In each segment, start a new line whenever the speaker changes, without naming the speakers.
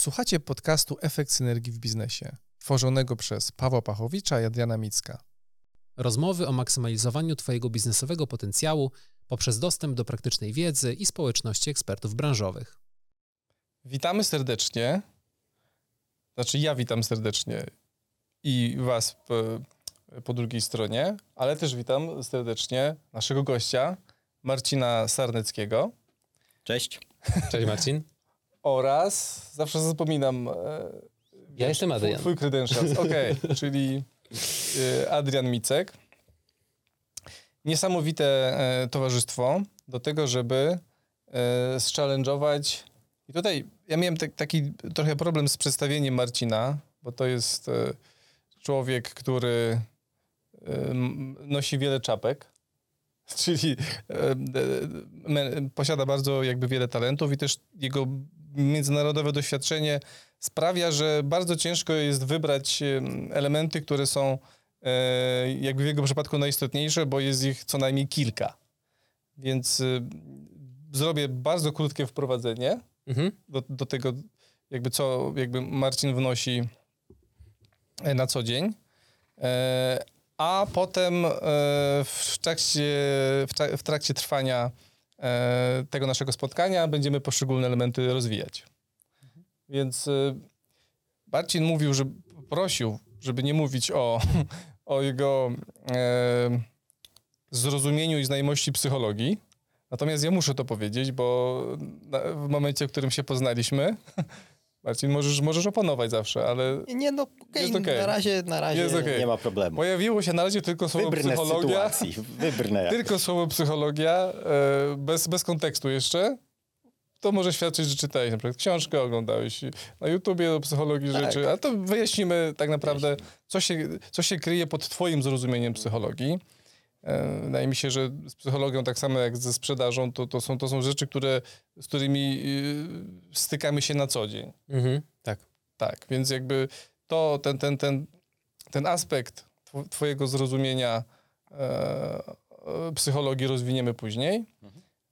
Słuchacie podcastu Efekt Synergii w Biznesie, tworzonego przez Pawła Pachowicza i Adriana Micka.
Rozmowy o maksymalizowaniu Twojego biznesowego potencjału poprzez dostęp do praktycznej wiedzy i społeczności ekspertów branżowych.
Witamy serdecznie. Znaczy, ja witam serdecznie i Was po, po drugiej stronie, ale też witam serdecznie naszego gościa, Marcina Sarneckiego.
Cześć.
Cześć Marcin.
Oraz, zawsze zapominam. e,
Ja jestem Adrian.
Twój credentials, okej, czyli e, Adrian Micek. Niesamowite e, towarzystwo do tego, żeby e, zchallenge'ować. I tutaj ja miałem tak- taki trochę problem z przedstawieniem Marcina, bo to jest e, człowiek, który nosi wiele czapek. Czyli posiada bardzo jakby wiele talentów i też jego międzynarodowe doświadczenie sprawia, że bardzo ciężko jest wybrać em, elementy, które są e, jakby w jego przypadku najistotniejsze, bo jest ich co najmniej kilka. Więc y, zrobię bardzo krótkie wprowadzenie
Mhm.
do, do tego, jakby co jakby Marcin wnosi e, na co dzień. E, A potem w trakcie, w tra- w trakcie trwania tego naszego spotkania będziemy poszczególne elementy rozwijać. Więc e, Marcin mówił, że prosił, żeby nie mówić o, o jego e, zrozumieniu i znajomości psychologii. Natomiast ja muszę to powiedzieć, bo w momencie, w którym się poznaliśmy, Marcin, możesz, możesz oponować zawsze, ale
Nie, nie no okej,
Jest okej.
na razie, na razie
Jest okej.
nie ma problemu.
pojawiło się na razie tylko słowo
Wybrnę
psychologia.
wybrnę.
Tylko słowo psychologia, e, bez, bez kontekstu jeszcze. To może świadczyć, że czytałeś na przykład książkę, oglądałeś na YouTubie o psychologii
Tak.
rzeczy, a to wyjaśnimy tak naprawdę, co się, co się kryje pod twoim zrozumieniem psychologii. E, Wydaje mi się, że z psychologią tak samo jak ze sprzedażą, to, to, są, to są rzeczy, które, z którymi y, stykamy się na co dzień.
Mhm. Tak.
Tak, więc jakby to, ten, ten, ten, ten aspekt tw- twojego zrozumienia e, e, psychologii rozwiniemy później.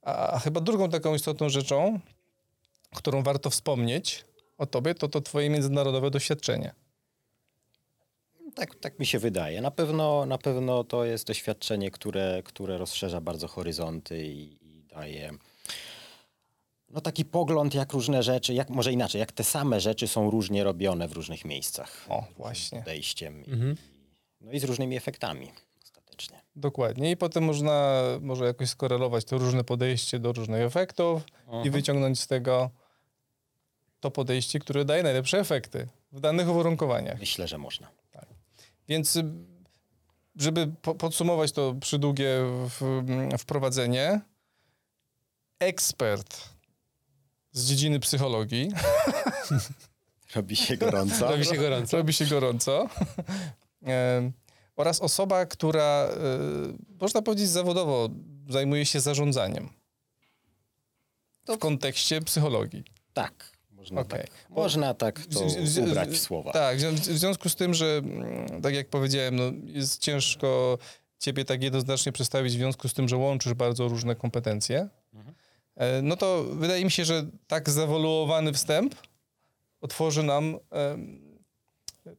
A, a chyba drugą taką istotną rzeczą, którą warto wspomnieć o tobie, to to twoje międzynarodowe doświadczenie.
Tak, tak mi się wydaje. Na pewno, na pewno to jest doświadczenie, które, które rozszerza bardzo horyzonty i, i daje no, taki pogląd, jak różne rzeczy, jak może inaczej, jak te same rzeczy są różnie robione w różnych miejscach.
O, właśnie.
Podejściem i,
Mhm.
no i z różnymi efektami ostatecznie.
Dokładnie. I potem można może jakoś skorelować to różne podejście do różnych efektów i wyciągnąć z tego to podejście, które daje najlepsze efekty w danych uwarunkowaniach.
Myślę, że można.
Więc y, żeby po podsumować to przydługie w, wprowadzenie, ekspert z dziedziny psychologii,
Robi się gorąco.
Robi się gorąco.
robi się gorąco, oraz osoba, która, y, można powiedzieć zawodowo, zajmuje się zarządzaniem w kontekście psychologii.
Tak, można
Okej.
tak, można tak to ubrać w słowa.
Tak, w, związku z tym, że mm, tak jak powiedziałem, no, jest ciężko ciebie tak jednoznacznie przedstawić w związku z tym, że łączysz bardzo różne kompetencje, e, no to wydaje mi się, że tak zawoluowany wstęp otworzy nam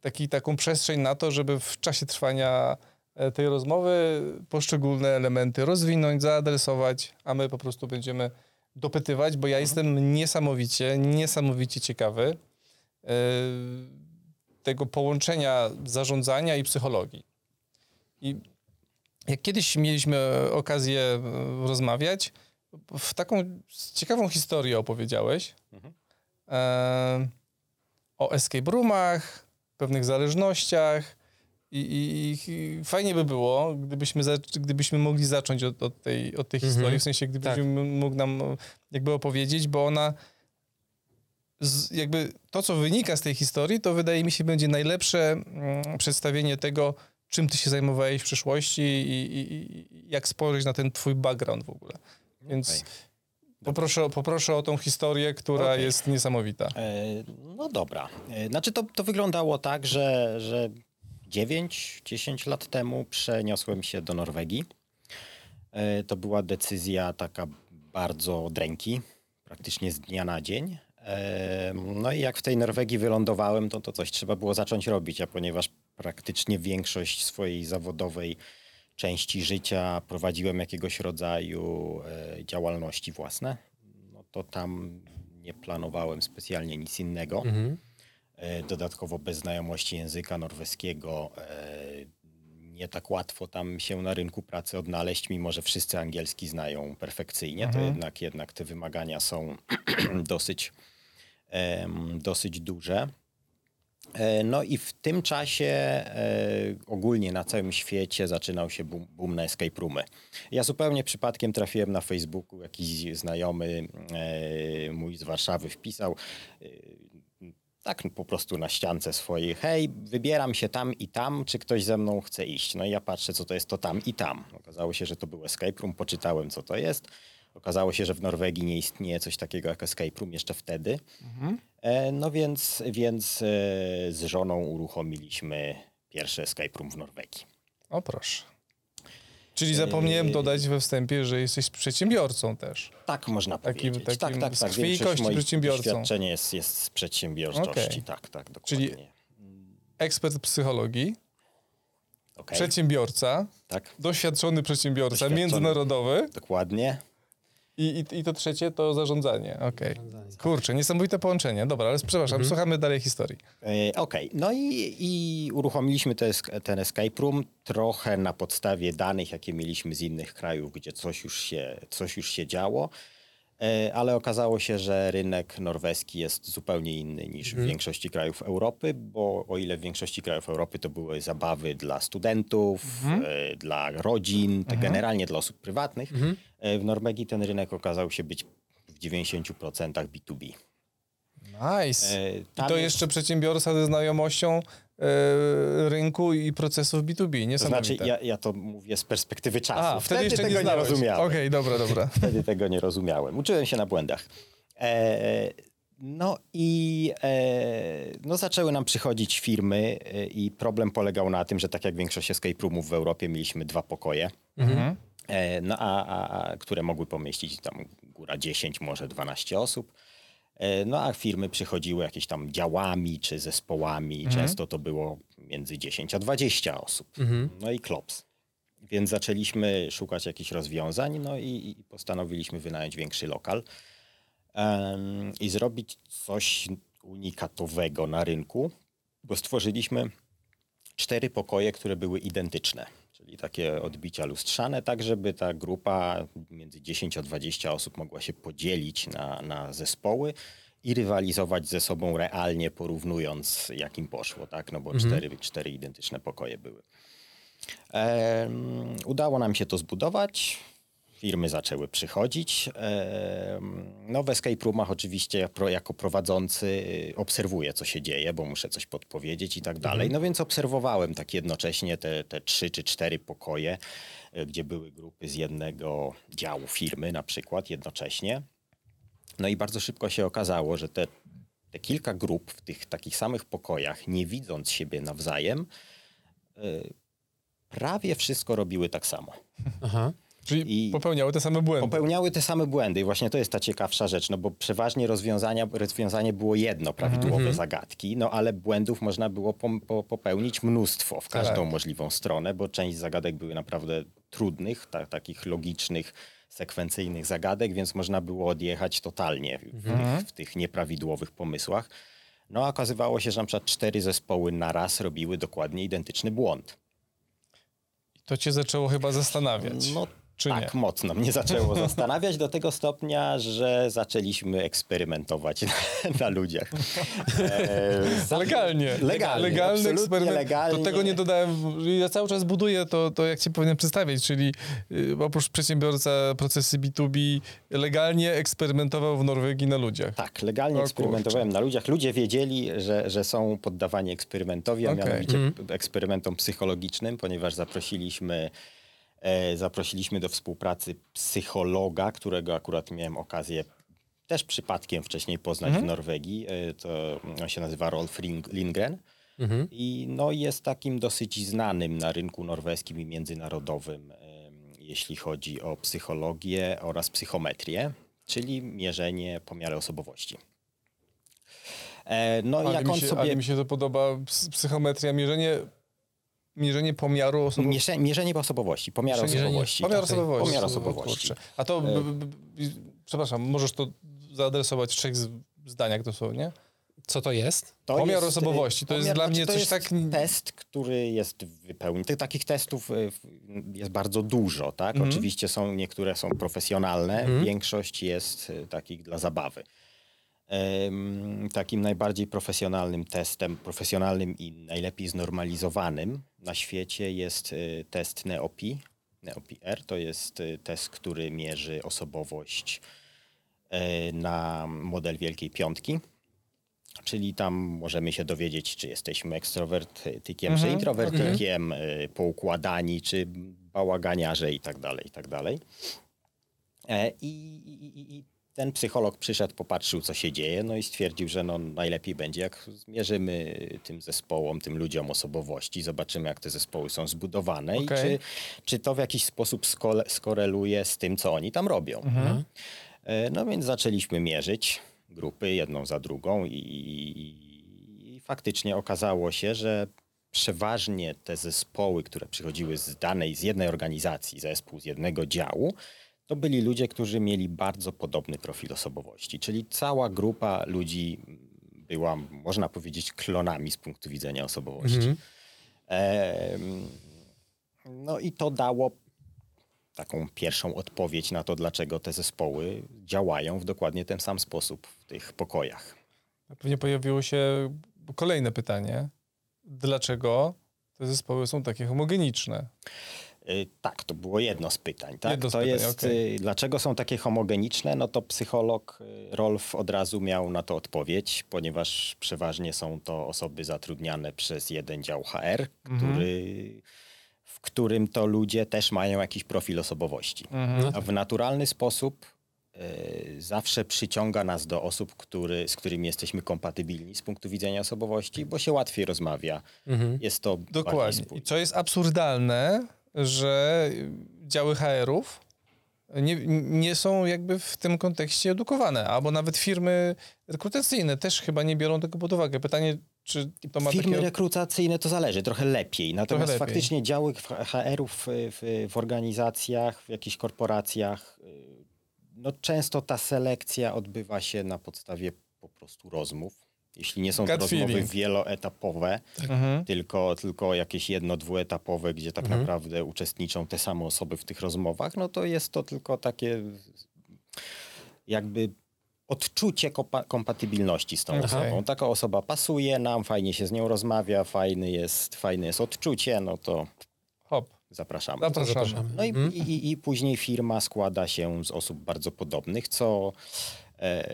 taki, taką przestrzeń na to, żeby w czasie trwania e, tej rozmowy poszczególne elementy rozwinąć, zaadresować, a my po prostu będziemy dopytywać, bo ja jestem niesamowicie, niesamowicie ciekawy e, tego połączenia zarządzania i psychologii. I jak kiedyś mieliśmy okazję e, rozmawiać, w taką ciekawą historię opowiedziałeś e, o escape roomach, pewnych zależnościach i, i, i fajnie by było, gdybyśmy, za, gdybyśmy mogli zacząć od, od tej, od tej
Mhm.
historii, w sensie gdybyś
Tak.
mógł nam jakby opowiedzieć, bo ona z, jakby to, co wynika z tej historii, to wydaje mi się będzie najlepsze mm, przedstawienie tego, czym ty się zajmowałeś w przeszłości i, i, jak spojrzeć na ten twój background w ogóle. Więc
Okej.
poproszę, poproszę o tą historię, która
Okej.
jest niesamowita.
E, No dobra. E, Znaczy to, to wyglądało tak, że, że 9-10 lat temu przeniosłem się do Norwegii. E, To była decyzja taka bardzo od ręki, praktycznie z dnia na dzień. E, No i jak w tej Norwegii wylądowałem, to, to coś trzeba było zacząć robić, a ponieważ praktycznie większość swojej zawodowej części życia prowadziłem jakiegoś rodzaju e, działalności własne, no to tam nie planowałem specjalnie nic innego. E, Dodatkowo bez znajomości języka norweskiego e, nie tak łatwo tam się na rynku pracy odnaleźć, mimo że wszyscy angielski znają perfekcyjnie, to jednak, jednak te wymagania są dosyć, dosyć duże. E, No i w tym czasie e, ogólnie na całym świecie zaczynał się boom, boom na escape roomy. Ja zupełnie przypadkiem trafiłem na Facebooku, jakiś znajomy e, mój z Warszawy wpisał e, tak po prostu na ściance swojej, hej, wybieram się tam i tam, czy ktoś ze mną chce iść? No i ja patrzę, co to jest to tam i tam. Okazało się, że to był escape room, poczytałem, co to jest. Okazało się, że w Norwegii nie istnieje coś takiego jak escape room jeszcze wtedy. E, no więc, więc e, z żoną uruchomiliśmy pierwszy escape room w Norwegii.
O proszę. Czyli zapomniałem dodać we wstępie, że jesteś przedsiębiorcą też.
Tak można
Takim-
powiedzieć.
takim
tak, tak,
z
tak.
i
Większość
kości przedsiębiorcą.
doświadczenie jest, jest z przedsiębiorczości.
Okej.
Tak, tak,
Czyli-
dokładnie.
Ekspert psychologii,
Okej,
przedsiębiorca,
Tak,
doświadczony przedsiębiorca,
Doświadczony.
międzynarodowy
dokładnie.
I, i, i to trzecie to zarządzanie. Okej. Kurczę, niesamowite połączenie. Dobra, ale przepraszam, słuchamy dalej historii.
E, Okej, no i, i uruchomiliśmy te, ten escape room trochę na podstawie danych, jakie mieliśmy z innych krajów, gdzie coś już się, coś już się działo, ale okazało się, że rynek norweski jest zupełnie inny niż w większości krajów Europy, bo o ile w większości krajów Europy to były zabawy dla studentów, e, dla rodzin, te generalnie dla osób prywatnych, e, w Norwegii ten rynek okazał się być w 90% B2B.
Nice.
E,
I to jeszcze przedsiębiorca ze znajomością e, rynku i procesów B2B.
To
Niesamowite.
znaczy, ja, ja to mówię z perspektywy czasu.
A, wtedy, jeszcze
tego
nie znałeś.
rozumiałem.
Okej, dobra, dobra.
Wtedy tego nie rozumiałem. Uczyłem się na błędach. E, no i e, no zaczęły nam przychodzić firmy e, i problem polegał na tym, że tak jak większość escape roomów w Europie mieliśmy dwa pokoje,
Mhm.
e, no a, a, a, które mogły pomieścić tam góra 10, może 12 osób. E, No a firmy przychodziły jakieś tam działami czy zespołami. Często to było między 10 a 20 osób. No i klops. Więc zaczęliśmy szukać jakichś rozwiązań, no i, i postanowiliśmy wynająć większy lokal em, i zrobić coś unikatowego na rynku, bo stworzyliśmy cztery pokoje, które były identyczne, czyli takie odbicia lustrzane, tak żeby ta grupa między 10 a 20 osób mogła się podzielić na, na zespoły i rywalizować ze sobą realnie, porównując jak im poszło, tak? No bo cztery, cztery identyczne pokoje były. Udało nam się to zbudować. Firmy zaczęły przychodzić. No w escape roomach oczywiście jako prowadzący y, obserwuję, co się dzieje, bo muszę coś podpowiedzieć i tak dalej. No więc obserwowałem tak jednocześnie te, te trzy czy cztery pokoje, y, gdzie były grupy z jednego działu firmy na przykład jednocześnie. No i bardzo szybko się okazało, że te, te kilka grup w tych takich samych pokojach, nie widząc siebie nawzajem, y, prawie wszystko robiły tak samo.
Aha.
Czyli
I-
popełniały te same błędy.
Popełniały te same błędy i właśnie to jest ta ciekawsza rzecz, no bo przeważnie rozwiązania, rozwiązanie było jedno, prawidłowe zagadki, no ale błędów można było popełnić mnóstwo w każdą
Tak.
możliwą stronę, bo część zagadek były naprawdę trudnych, ta, takich logicznych, sekwencyjnych zagadek, więc można było odjechać totalnie w, tych, w tych nieprawidłowych pomysłach. No a okazywało się, że na przykład cztery zespoły na raz robiły dokładnie identyczny błąd.
To cię zaczęło chyba zastanawiać.
No
czy
tak,
nie?
mocno mnie zaczęło zastanawiać do tego stopnia, że zaczęliśmy eksperymentować na, na ludziach. E, za-
Legalnie.
Legalnie,
Legalny eksperyment.
legalnie.
Do tego nie dodałem. Ja cały czas buduję to, to jak cię powinien przedstawić, czyli y, oprócz przedsiębiorca procesy B2B legalnie eksperymentował w Norwegii na ludziach.
Tak, legalnie
O
eksperymentowałem na ludziach. Ludzie wiedzieli, że, że są poddawani eksperymentowi, a
Okej.
mianowicie eksperymentom psychologicznym, ponieważ zaprosiliśmy, zaprosiliśmy do współpracy psychologa, którego akurat miałem okazję też przypadkiem wcześniej poznać w Norwegii. E, to on się nazywa Rolf Lindgren. I no, jest takim dosyć znanym na rynku norweskim i międzynarodowym, em, jeśli chodzi o psychologię oraz psychometrię, czyli mierzenie pomiary osobowości. E, no
Ale
jak
mi, się,
sobie...
ale mi się to podoba, ps- psychometria, mierzenie, mierzenie pomiaru osobowości.
Mierze, mierzenie osobowości, pomiar
Mierzenie-
osobowości.
Pomiar
tak.
osobowości.
Pomiar osobowości.
A to, b, b, b, przepraszam, możesz to zaadresować w trzech zdaniach dosłownie?
Co to jest?
To
Pomiar
jest,
osobowości, to jest
pomiar-
dla
znaczy,
mnie
to
coś
jest
tak-
test, który jest wypełniony. Tych takich testów y, jest bardzo dużo, tak?
Mhm.
Oczywiście są, niektóre są profesjonalne, większość jest y, takich dla zabawy. Takim najbardziej profesjonalnym testem, profesjonalnym i najlepiej znormalizowanym na świecie jest y, test NEOPI. NEOPI R to jest y, test, który mierzy osobowość y, na model Wielkiej Piątki. Czyli tam możemy się dowiedzieć, czy jesteśmy ekstrowertykiem, czy introwertykiem, y, poukładani, czy bałaganiarze i tak dalej, i tak dalej. E, I, i, I ten psycholog przyszedł, popatrzył, co się dzieje, no i stwierdził, że no najlepiej będzie, jak zmierzymy tym zespołom, tym ludziom osobowości, zobaczymy, jak te zespoły są zbudowane i
Okej.
czy, czy to w jakiś sposób skole, skoreluje z tym, co oni tam robią. E, No więc zaczęliśmy mierzyć grupy jedną za drugą i, i, i faktycznie okazało się, że przeważnie te zespoły, które przychodziły z danej, z jednej organizacji, zespół z jednego działu, to byli ludzie, którzy mieli bardzo podobny profil osobowości, czyli cała grupa ludzi była, można powiedzieć, klonami z punktu widzenia osobowości. Em, no i to dało taką pierwszą odpowiedź na to, dlaczego te zespoły działają w dokładnie ten sam sposób w tych pokojach.
Pewnie pojawiło się kolejne pytanie. Dlaczego te zespoły są takie homogeniczne?
Y, Tak, to było jedno z pytań. Tak?
Jedno z
to
pytań,
jest,
okej.
y, dlaczego są takie homogeniczne? No to psycholog y, Rolf od razu miał na to odpowiedź, ponieważ przeważnie są to osoby zatrudniane przez jeden dział HR,
Mhm.
który, w którym to ludzie też mają jakiś profil osobowości.
Mhm.
A w naturalny sposób y, zawsze przyciąga nas do osób, który, z którymi jesteśmy kompatybilni z punktu widzenia osobowości, bo się łatwiej rozmawia. Jest to
Dokładnie. I co jest absurdalne, że działy HR-ów nie, nie są jakby w tym kontekście edukowane, albo nawet firmy rekrutacyjne też chyba nie biorą tego pod uwagę. Pytanie, czy to ma
Firmy
takie...
rekrutacyjne to zależy, trochę lepiej. Natomiast
lepiej.
faktycznie działy HR-ów w, w, w organizacjach, w jakichś korporacjach, y, no często ta selekcja odbywa się na podstawie po prostu rozmów. Jeśli nie są to rozmowy
feeling.
wieloetapowe,
Mhm.
tylko, tylko jakieś jedno, dwuetapowe, gdzie tak naprawdę uczestniczą te same osoby w tych rozmowach, no to jest to tylko takie jakby odczucie kompa- kompatybilności z tą
Okej.
osobą. Taka osoba pasuje nam, fajnie się z nią rozmawia, fajny jest, fajne jest odczucie, no to
Hop,
zapraszamy.
zapraszamy.
No i, i, i później firma składa się z osób bardzo podobnych, co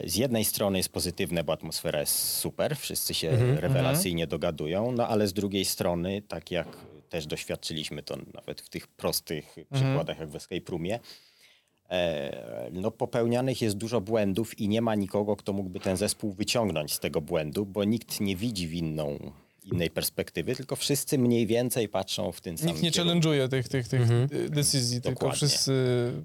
z jednej strony jest pozytywne, bo atmosfera jest super, wszyscy się rewelacyjnie dogadują, no ale z drugiej strony, tak jak też doświadczyliśmy to nawet w tych prostych przykładach, jak w Escape Roomie, e, no popełnianych jest dużo błędów i nie ma nikogo, kto mógłby ten zespół wyciągnąć z tego błędu, bo nikt nie widzi w inną, innej perspektywy, tylko wszyscy mniej więcej patrzą w ten sam
Nikt nie challenge'uje tych, tych, tych y, decyzji, tylko
Dokładnie.
wszyscy...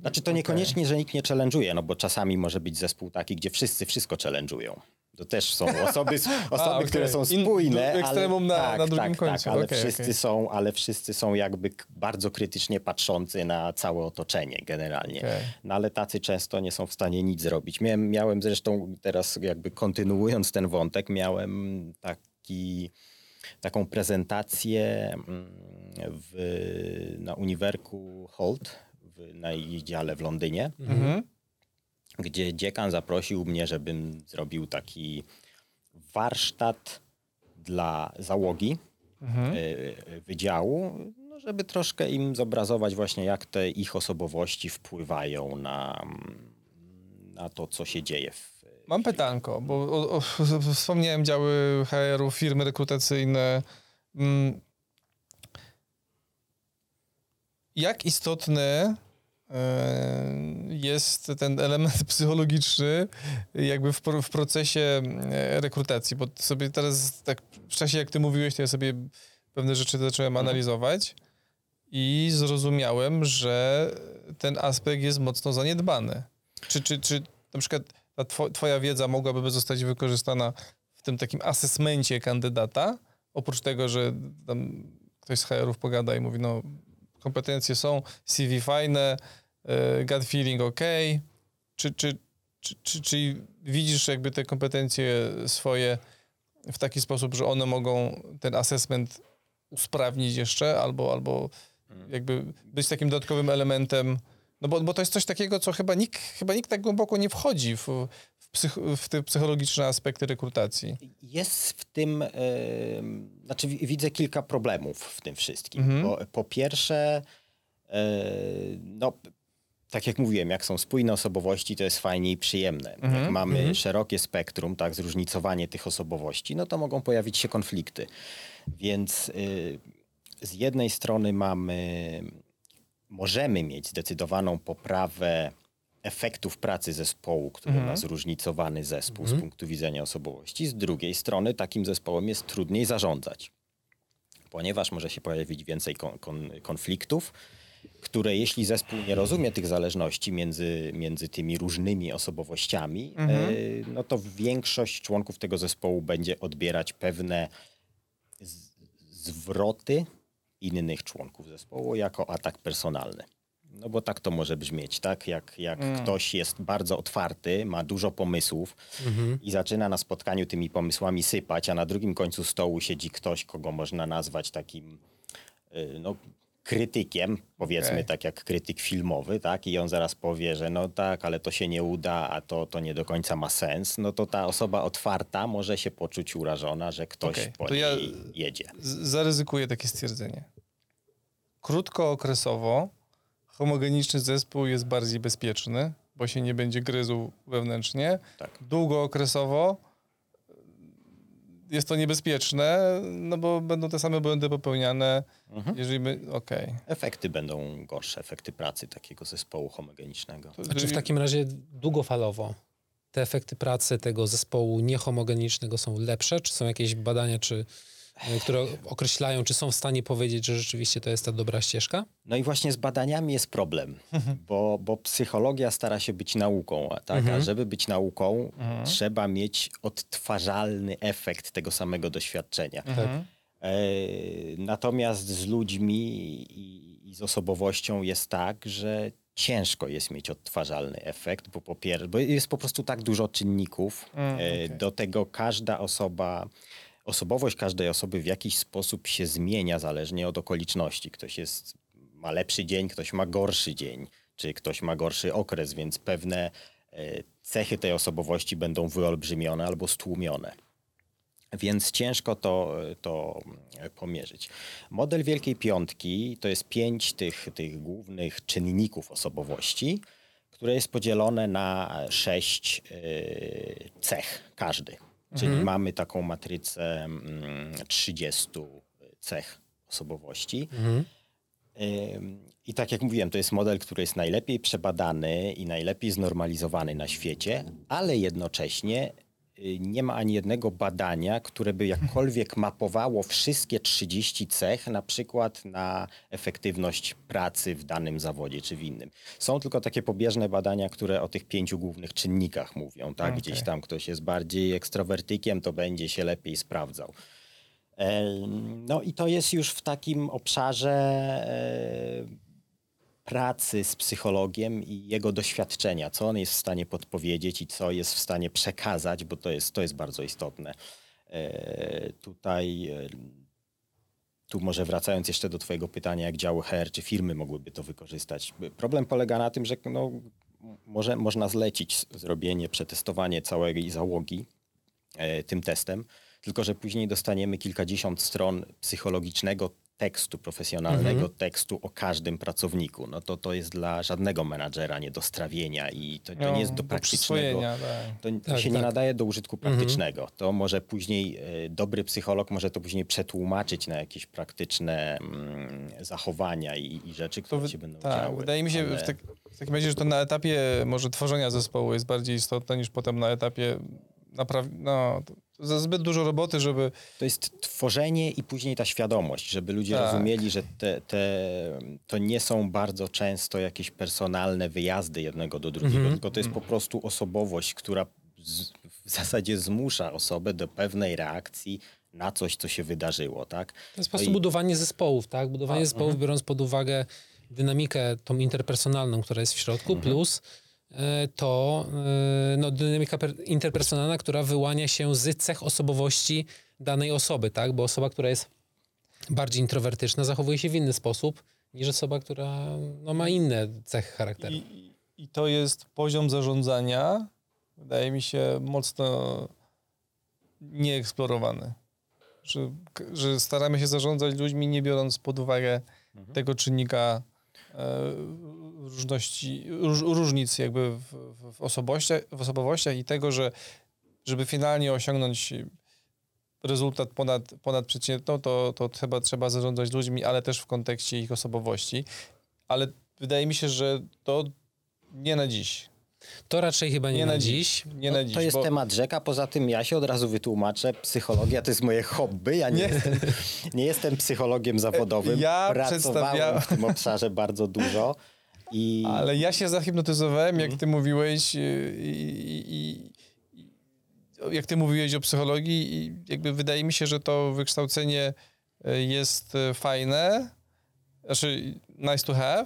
Znaczy to niekoniecznie, że nikt nie challenge'uje, no bo czasami może być zespół taki, gdzie wszyscy wszystko challenge'ują. To też są osoby, osoby
okej.
które są
In-
spójne.
do- ekstremum na-
tak,
na drugim
tak,
końcu.
Tak, ale,
Okej,
wszyscy
okej.
Są, ale wszyscy są jakby bardzo krytycznie patrzący na całe otoczenie generalnie. No ale tacy często nie są w stanie nic zrobić. Miałem, miałem zresztą teraz jakby kontynuując ten wątek, miałem taki, taką prezentację mm, w, na Uniwerku Holt w, na ich dziale w Londynie
Mhm.
gdzie dziekan zaprosił mnie, żebym zrobił taki warsztat dla załogi
Mhm.
y, wydziału, no żeby troszkę im zobrazować właśnie, jak te ich osobowości wpływają na, na to, co się dzieje w,
Mam pytanko, bo o, o, wspomniałem działy HR-u, firmy rekrutacyjne. Mm. Jak istotny e, jest ten element psychologiczny jakby w, w procesie e, rekrutacji? Bo sobie teraz tak w czasie jak ty mówiłeś, to ja sobie pewne rzeczy zacząłem analizować i zrozumiałem, że ten aspekt jest mocno zaniedbany. Czy, czy, czy na przykład ta two, twoja wiedza mogłaby zostać wykorzystana w tym takim asesmencie kandydata, oprócz tego, że tam ktoś z HR-ów pogada i mówi, no kompetencje są, CV fajne, y, gut feeling ok, czy, czy, czy, czy, czy widzisz jakby te kompetencje swoje w taki sposób, że one mogą ten assessment usprawnić jeszcze, albo, albo jakby być takim dodatkowym elementem, no bo, bo to jest coś takiego, co chyba nikt, chyba nikt tak głęboko nie wchodzi w, w, psych, w te psychologiczne aspekty rekrutacji.
Jest w tym, yy, znaczy wi- widzę kilka problemów w tym wszystkim.
Mhm.
Po, po pierwsze, yy, no tak jak mówiłem, jak są spójne osobowości, to jest fajnie i przyjemne.
Mhm,
Jak mamy szerokie spektrum, tak, zróżnicowanie tych osobowości, no to mogą pojawić się konflikty. Więc y, z jednej strony mamy, możemy mieć zdecydowaną poprawę efektów pracy zespołu, który ma zróżnicowany zespół z punktu widzenia osobowości. Z drugiej strony takim zespołem jest trudniej zarządzać, ponieważ może się pojawić więcej kon, kon, konfliktów, które jeśli zespół nie rozumie tych zależności między, między tymi różnymi osobowościami, e, no to większość członków tego zespołu będzie odbierać pewne zwroty innych członków zespołu jako atak personalny. No bo tak to może brzmieć, tak? Jak, jak ktoś jest bardzo otwarty, ma dużo pomysłów i zaczyna na spotkaniu tymi pomysłami sypać, a na drugim końcu stołu siedzi ktoś, kogo można nazwać takim y, no, krytykiem, powiedzmy
Okej.
tak jak krytyk filmowy, tak? I on zaraz powie, że no tak, ale to się nie uda, a to, to nie do końca ma sens, no to ta osoba otwarta może się poczuć urażona, że ktoś
Okej,
po
to ja-
niej jedzie.
Z- zaryzykuję takie stwierdzenie. Krótkookresowo homogeniczny zespół jest bardziej bezpieczny, bo się nie będzie gryzł wewnętrznie.
Tak.
Długookresowo jest to niebezpieczne, no bo będą te same błędy popełniane,
Mhm.
jeżeli my... Okej.
Efekty będą gorsze, efekty pracy takiego zespołu homogenicznego.
To-
A czy w takim razie długofalowo te efekty pracy tego zespołu niehomogenicznego są lepsze? Czy są jakieś badania, czy, które określają, czy są w stanie powiedzieć, że rzeczywiście to jest ta dobra ścieżka?
No i właśnie z badaniami jest problem, bo, bo psychologia stara się być nauką, a, tak?
Mhm.
a żeby być nauką, trzeba mieć odtwarzalny efekt tego samego doświadczenia.
Mhm.
E, natomiast z ludźmi i, i z osobowością jest tak, że ciężko jest mieć odtwarzalny efekt, bo, po pier- bo jest po prostu tak dużo czynników.
Mm,
E,
okej.
Do tego każda osoba, osobowość każdej osoby w jakiś sposób się zmienia zależnie od okoliczności. Ktoś jest, ma lepszy dzień, ktoś ma gorszy dzień, czy ktoś ma gorszy okres, więc pewne e, cechy tej osobowości będą wyolbrzymione albo stłumione. Więc ciężko to, to pomierzyć. Model Wielkiej Piątki to jest pięć tych, tych głównych czynników osobowości, które jest podzielone na sześć y, cech każdy. Czyli mamy taką matrycę mm, 30 cech osobowości. Ym, I tak jak mówiłem, to jest model, który jest najlepiej przebadany i najlepiej znormalizowany na świecie, ale jednocześnie nie ma ani jednego badania, które by jakkolwiek mapowało wszystkie 30 cech, na przykład na efektywność pracy w danym zawodzie czy w innym. Są tylko takie pobieżne badania, które o tych pięciu głównych czynnikach mówią. Tak? Gdzieś tam ktoś jest bardziej ekstrowertykiem, to będzie się lepiej sprawdzał. No i to jest już w takim obszarze e, pracy z psychologiem i jego doświadczenia, co on jest w stanie podpowiedzieć i co jest w stanie przekazać, bo to jest, to jest bardzo istotne. E, Tutaj, e, tu może wracając jeszcze do twojego pytania, jak działy HR, czy firmy mogłyby to wykorzystać. Problem polega na tym, że no, może, można zlecić zrobienie, przetestowanie całej załogi e, tym testem, tylko że później dostaniemy kilkadziesiąt stron psychologicznego tekstu, profesjonalnego tekstu o każdym pracowniku. No to to jest dla żadnego menadżera nie do strawienia i to, to
No,
nie jest do
do
praktycznego.
przyswojenia, tak.
To, to
Tak,
się nie
tak.
nadaje do użytku praktycznego. To może później e, dobry psycholog może to później przetłumaczyć na jakieś praktyczne mm, zachowania i, i rzeczy,
To
które
wy-
się będą
tak,
działy.
wydaje mi się
ale-
w, tak, w takim razie, że to na etapie może tworzenia zespołu jest bardziej istotne niż potem na etapie napraw... no, to za zbyt dużo roboty, żeby
To jest tworzenie i później ta świadomość, żeby ludzie
Tak.
rozumieli, że te, te, to nie są bardzo często jakieś personalne wyjazdy jednego do drugiego,
Mhm.
tylko to jest po prostu osobowość, która z, w zasadzie zmusza osobę do pewnej reakcji na coś, co się wydarzyło, tak?
To jest po
No
prostu
i-
budowanie zespołów, tak? Budowanie zespołów, biorąc pod uwagę dynamikę tą interpersonalną, która jest w środku, plus e, to e, no, dynamika per- interpersonalna, która wyłania się z cech osobowości danej osoby, tak? Bo osoba, która jest bardziej introwertyczna, zachowuje się w inny sposób niż osoba, która no, ma inne cechy charakteru.
I, I to jest poziom zarządzania, wydaje mi się, mocno nieeksplorowany. Że, że staramy się zarządzać ludźmi, nie biorąc pod uwagę tego czynnika e, różności, róż, różnic jakby w, w, osobowościach, w osobowościach i tego, że żeby finalnie osiągnąć rezultat ponad, ponad przeciętną, to, to trzeba, trzeba zarządzać ludźmi, ale też w kontekście ich osobowości. Ale wydaje mi się, że to nie na dziś.
To raczej chyba nie,
Nie
na
na
dziś.
Nie na dziś.
No, To jest
bo-
temat rzeka, poza tym ja się od razu wytłumaczę, psychologia to jest moje hobby, ja nie,
Nie.
Jestem, nie jestem psychologiem zawodowym,
Ja
pracowałem
przedstawiałem-
w tym obszarze bardzo dużo i
Ale ja się zahipnotyzowałem,
Mhm.
jak ty mówiłeś y, i, i, i, jak ty mówiłeś o psychologii i jakby wydaje mi się, że to wykształcenie y, jest y, fajne, znaczy nice to have,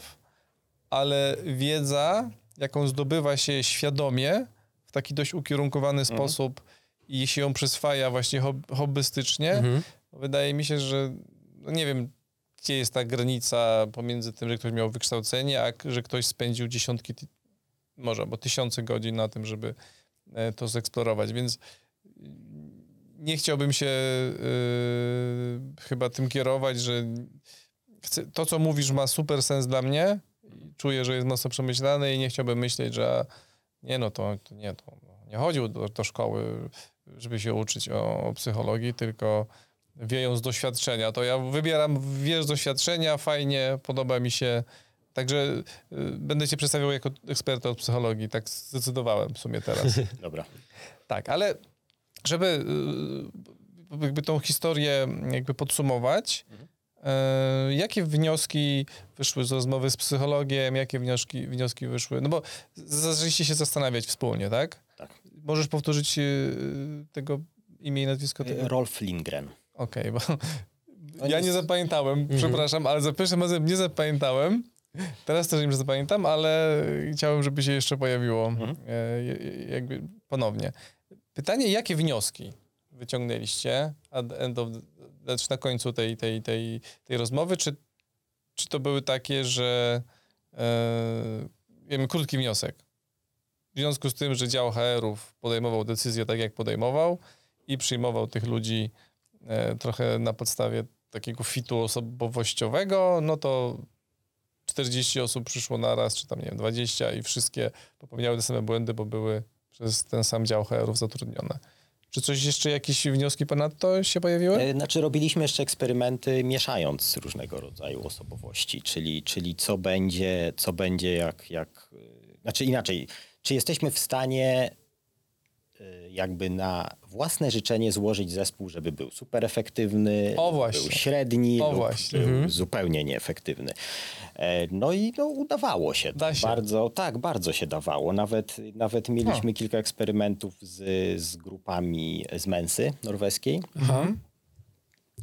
ale wiedza, jaką zdobywa się świadomie, w taki dość ukierunkowany
Mhm.
sposób i się ją przyswaja właśnie hob, hobbystycznie,
Mhm.
wydaje mi się, że no nie wiem, gdzie jest ta granica pomiędzy tym, że ktoś miał wykształcenie, a że ktoś spędził dziesiątki, może albo tysiące godzin na tym, żeby e, to zeksplorować, więc y, nie chciałbym się y, chyba tym kierować, że chcę, to, co mówisz, ma super sens dla mnie. Czuję, że jest mocno przemyślane i nie chciałbym myśleć, że nie no, to, to nie, to nie chodził do, do szkoły, żeby się uczyć o, o psychologii, tylko wieją z doświadczenia. To ja wybieram wiesz z doświadczenia, fajnie, podoba mi się. Także y, będę cię przedstawiał jako eksperta od psychologii, tak zdecydowałem w sumie teraz.
dobra.
tak, ale żeby y, jakby tą historię jakby podsumować, y, jakie wnioski wyszły z rozmowy z psychologiem, jakie wnioski, wnioski wyszły? No bo zaczęliście się zastanawiać wspólnie, tak?
Tak.
Możesz powtórzyć y, tego imię i nazwisko? Tego?
Rolf Lindgren.
Okej, bo
On
ja nie zapamiętałem, przepraszam, ale za pierwszym razem nie zapamiętałem. Teraz też nie zapamiętam, ale chciałem, żeby się jeszcze pojawiło
Mhm.
e, jakby ponownie. Pytanie, jakie wnioski wyciągnęliście at end of, znaczy na końcu tej, tej, tej, tej rozmowy? Czy, czy to były takie, że e, wiem, krótki wniosek. W związku z tym, że dział HR-ów podejmował decyzję tak, jak podejmował i przyjmował tych ludzi trochę na podstawie takiego fitu osobowościowego, no to 40 osób przyszło naraz, czy tam nie wiem, 20 i wszystkie popełniały te same błędy, bo były przez ten sam dział HR-ów zatrudnione. Czy coś jeszcze, jakieś wnioski ponadto się pojawiły?
E, Znaczy robiliśmy jeszcze eksperymenty mieszając różnego rodzaju osobowości, czyli, czyli co będzie, co będzie jak, jak... e, Znaczy inaczej, czy jesteśmy w stanie e, jakby na własne życzenie złożyć zespół, żeby był super efektywny,
O, właśnie.
był średni
O, właśnie.
był zupełnie nieefektywny. E, No i no, udawało się.
Da się.
Bardzo, tak, bardzo się dawało. Nawet, nawet mieliśmy kilka eksperymentów z, z grupami z Mensy norweskiej.
Aha.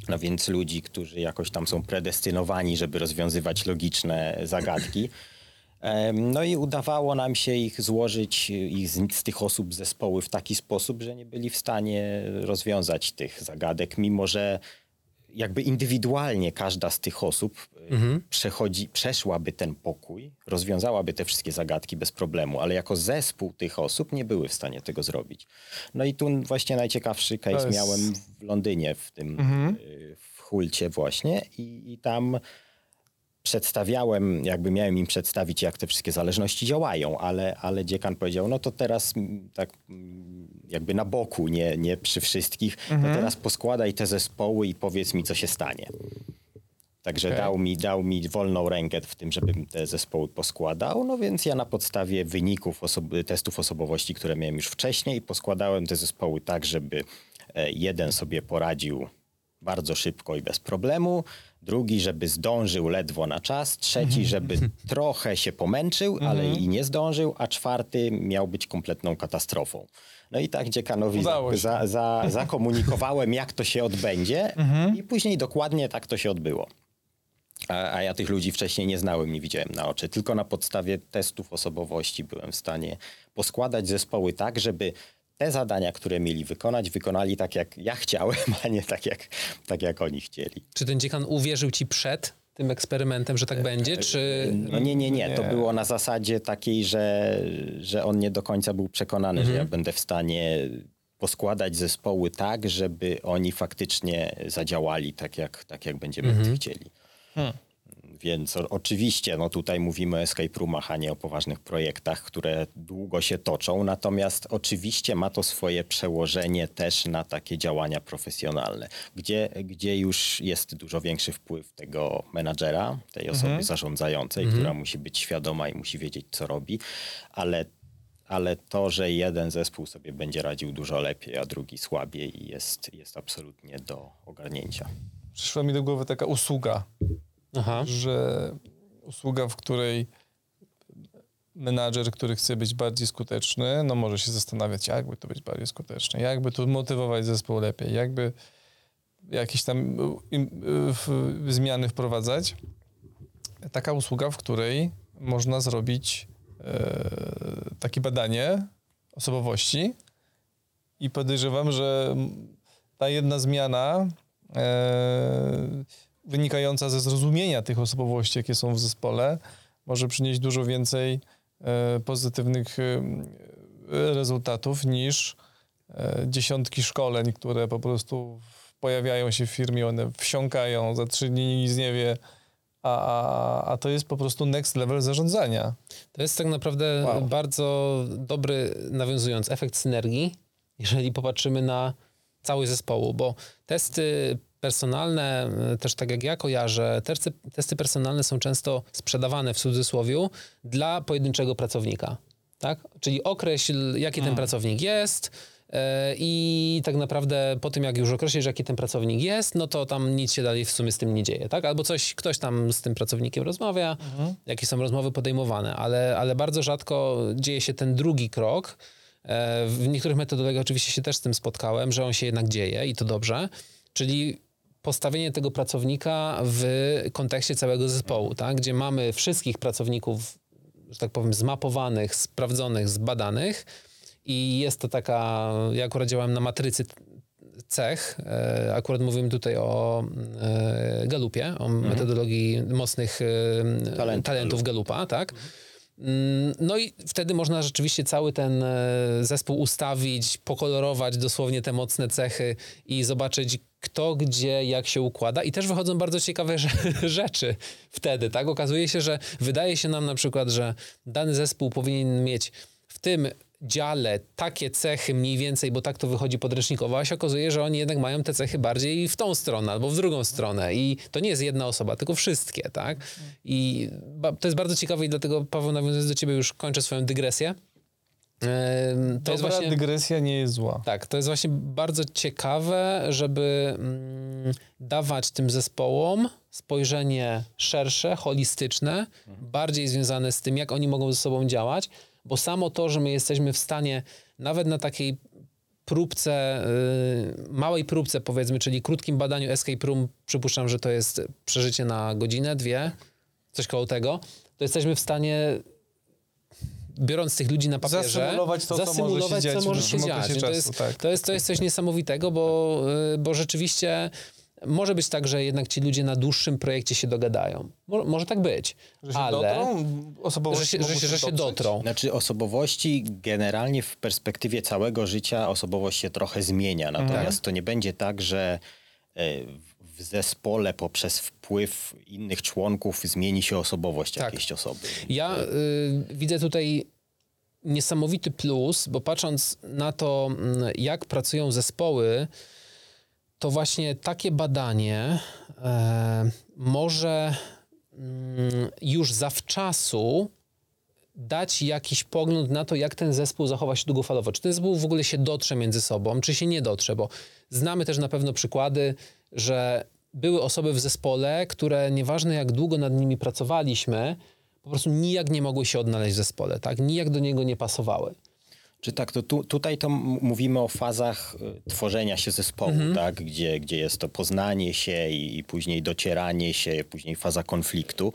No więc ludzi, którzy jakoś tam są predestynowani, żeby rozwiązywać logiczne zagadki. No i udawało nam się ich złożyć, ich z, z tych osób zespoły w taki sposób, że nie byli w stanie rozwiązać tych zagadek, mimo że jakby indywidualnie każda z tych osób y, przechodzi, przeszłaby ten pokój, rozwiązałaby te wszystkie zagadki bez problemu, ale jako zespół tych osób nie były w stanie tego zrobić. No i tu właśnie najciekawszy case
jest-
miałem w Londynie, w tym y, w Hulcie właśnie i, i tam przedstawiałem, jakby miałem im przedstawić, jak te wszystkie zależności działają, ale, ale dziekan powiedział, no to teraz tak jakby na boku, nie, nie przy wszystkich,
Mhm.
to teraz poskładaj te zespoły i powiedz mi, co się stanie. Także
Okej.
dał, mi, dał mi wolną rękę w tym, żebym te zespoły poskładał, no więc ja na podstawie wyników testów osobowości, które miałem już wcześniej, poskładałem te zespoły tak, żeby e, jeden sobie poradził bardzo szybko i bez problemu, drugi, żeby zdążył ledwo na czas, trzeci, żeby trochę się pomęczył, ale i nie zdążył, a czwarty miał być kompletną katastrofą. No i tak dziekanowi za, za, za, zakomunikowałem, jak to się odbędzie. I później dokładnie tak to się odbyło. A, a ja tych ludzi wcześniej nie znałem, nie widziałem na oczy. Tylko na podstawie testów osobowości byłem w stanie poskładać zespoły tak, żeby te zadania, które mieli wykonać, wykonali tak, jak ja chciałem, a nie tak, jak, tak, jak oni chcieli.
Czy ten dziekan uwierzył ci przed tym eksperymentem, że tak będzie, czy...
No nie, nie, nie. To było na zasadzie takiej, że, że on nie do końca był przekonany, że ja będę w stanie poskładać zespoły tak, żeby oni faktycznie zadziałali tak, jak, tak, jak będziemy chcieli. Więc o, oczywiście, no tutaj mówimy o escape roomach, a nie o poważnych projektach, które długo się toczą. Natomiast oczywiście ma to swoje przełożenie też na takie działania profesjonalne, gdzie, gdzie już jest dużo większy wpływ tego menadżera, tej osoby zarządzającej, która musi być świadoma i musi wiedzieć, co robi, ale ale to, że jeden zespół sobie będzie radził dużo lepiej, a drugi słabiej, jest, jest absolutnie do ogarnięcia.
Przyszła mi do głowy taka usługa,
Aha.
że usługa, w której menadżer, który chce być bardziej skuteczny, no może się zastanawiać, jakby to być bardziej skuteczny, jakby tu motywować zespół lepiej, jakby jakieś tam im, w, zmiany wprowadzać. Taka usługa, w której można zrobić e, takie badanie osobowości i podejrzewam, że ta jedna zmiana e, wynikająca ze zrozumienia tych osobowości, jakie są w zespole, może przynieść dużo więcej e, pozytywnych e, rezultatów niż e, dziesiątki szkoleń, które po prostu pojawiają się w firmie, one wsiąkają, za trzy dni nic nie wie, a, a, a to jest po prostu next level zarządzania.
To jest tak naprawdę
Wow.
bardzo dobry, nawiązując, efekt synergii, jeżeli popatrzymy na całość zespołu, bo testy personalne, y, też tak jak ja kojarzę, testy, testy personalne są często sprzedawane w cudzysłowie dla pojedynczego pracownika. Tak? Czyli określ, jaki ten pracownik jest, y, i tak naprawdę po tym, jak już określisz, jaki ten pracownik jest, no to tam nic się dalej w sumie z tym nie dzieje, tak? Albo coś, ktoś tam z tym pracownikiem rozmawia, jakie są rozmowy podejmowane, ale, ale bardzo rzadko dzieje się ten drugi krok. E, W niektórych metodologiach oczywiście się też z tym spotkałem, że on się jednak dzieje i to dobrze, czyli postawienie tego pracownika w kontekście całego zespołu, tak? gdzie mamy wszystkich pracowników, że tak powiem, zmapowanych, sprawdzonych, zbadanych i jest to taka, ja akurat działałem na matrycy cech, e, akurat mówimy tutaj o e, Galupie, o metodologii mocnych e,
Talentów
talentów Galupa, tak? Mm, No i wtedy można rzeczywiście cały ten zespół ustawić, pokolorować dosłownie te mocne cechy i zobaczyć kto, gdzie, jak się układa. I też wychodzą bardzo ciekawe rze- rzeczy wtedy, tak? Okazuje się, że wydaje się nam na przykład, że dany zespół powinien mieć w tym dziale takie cechy mniej więcej, bo tak to wychodzi podręcznikowo, a się okazuje, że oni jednak mają te cechy bardziej w tą stronę albo w drugą stronę i to nie jest jedna osoba, tylko wszystkie, tak? I to jest bardzo ciekawe i dlatego, Paweł, nawiązując do ciebie, już kończę swoją dygresję. To
Dobra
jest właśnie...
dygresja nie jest zła.
Tak, to jest właśnie bardzo ciekawe, żeby mm, dawać tym zespołom spojrzenie szersze, holistyczne, bardziej związane z tym, jak oni mogą ze sobą działać, bo samo to, że my jesteśmy w stanie nawet na takiej próbce, y, małej próbce powiedzmy, czyli krótkim badaniu escape room, przypuszczam, że to jest przeżycie na godzinę, dwie, coś koło tego, to jesteśmy w stanie biorąc tych ludzi na papierze,
Zasymulować to, co może się dziać
co może się To jest,
tak.
to, jest, to jest coś niesamowitego, bo, y, bo rzeczywiście może być tak, że jednak ci ludzie na dłuższym projekcie się dogadają. Mo, może tak być,
Że się
ale
dotrą, osobowości
że się, że się, że się dotrą.
Znaczy osobowości generalnie w perspektywie całego życia osobowość się trochę zmienia. Natomiast to nie będzie tak, że e, w zespole poprzez wpływ innych członków zmieni się osobowość
Tak.
jakiejś osoby.
Ja y, widzę tutaj niesamowity plus, bo patrząc na to, mm, jak pracują zespoły, to właśnie takie badanie e, może mm, już zawczasu dać jakiś pogląd na to, jak ten zespół zachowa się długofalowo. Czy ten zespół w ogóle się dotrze między sobą, czy się nie dotrze, bo znamy też na pewno przykłady, że były osoby w zespole, które nieważne jak długo nad nimi pracowaliśmy, po prostu nijak nie mogły się odnaleźć w zespole, tak? Nijak do niego nie pasowały.
Czy tak, to tu, tutaj to mówimy o fazach y, tworzenia się zespołu, tak? gdzie, gdzie jest to poznanie się i, i później docieranie się, później faza konfliktu.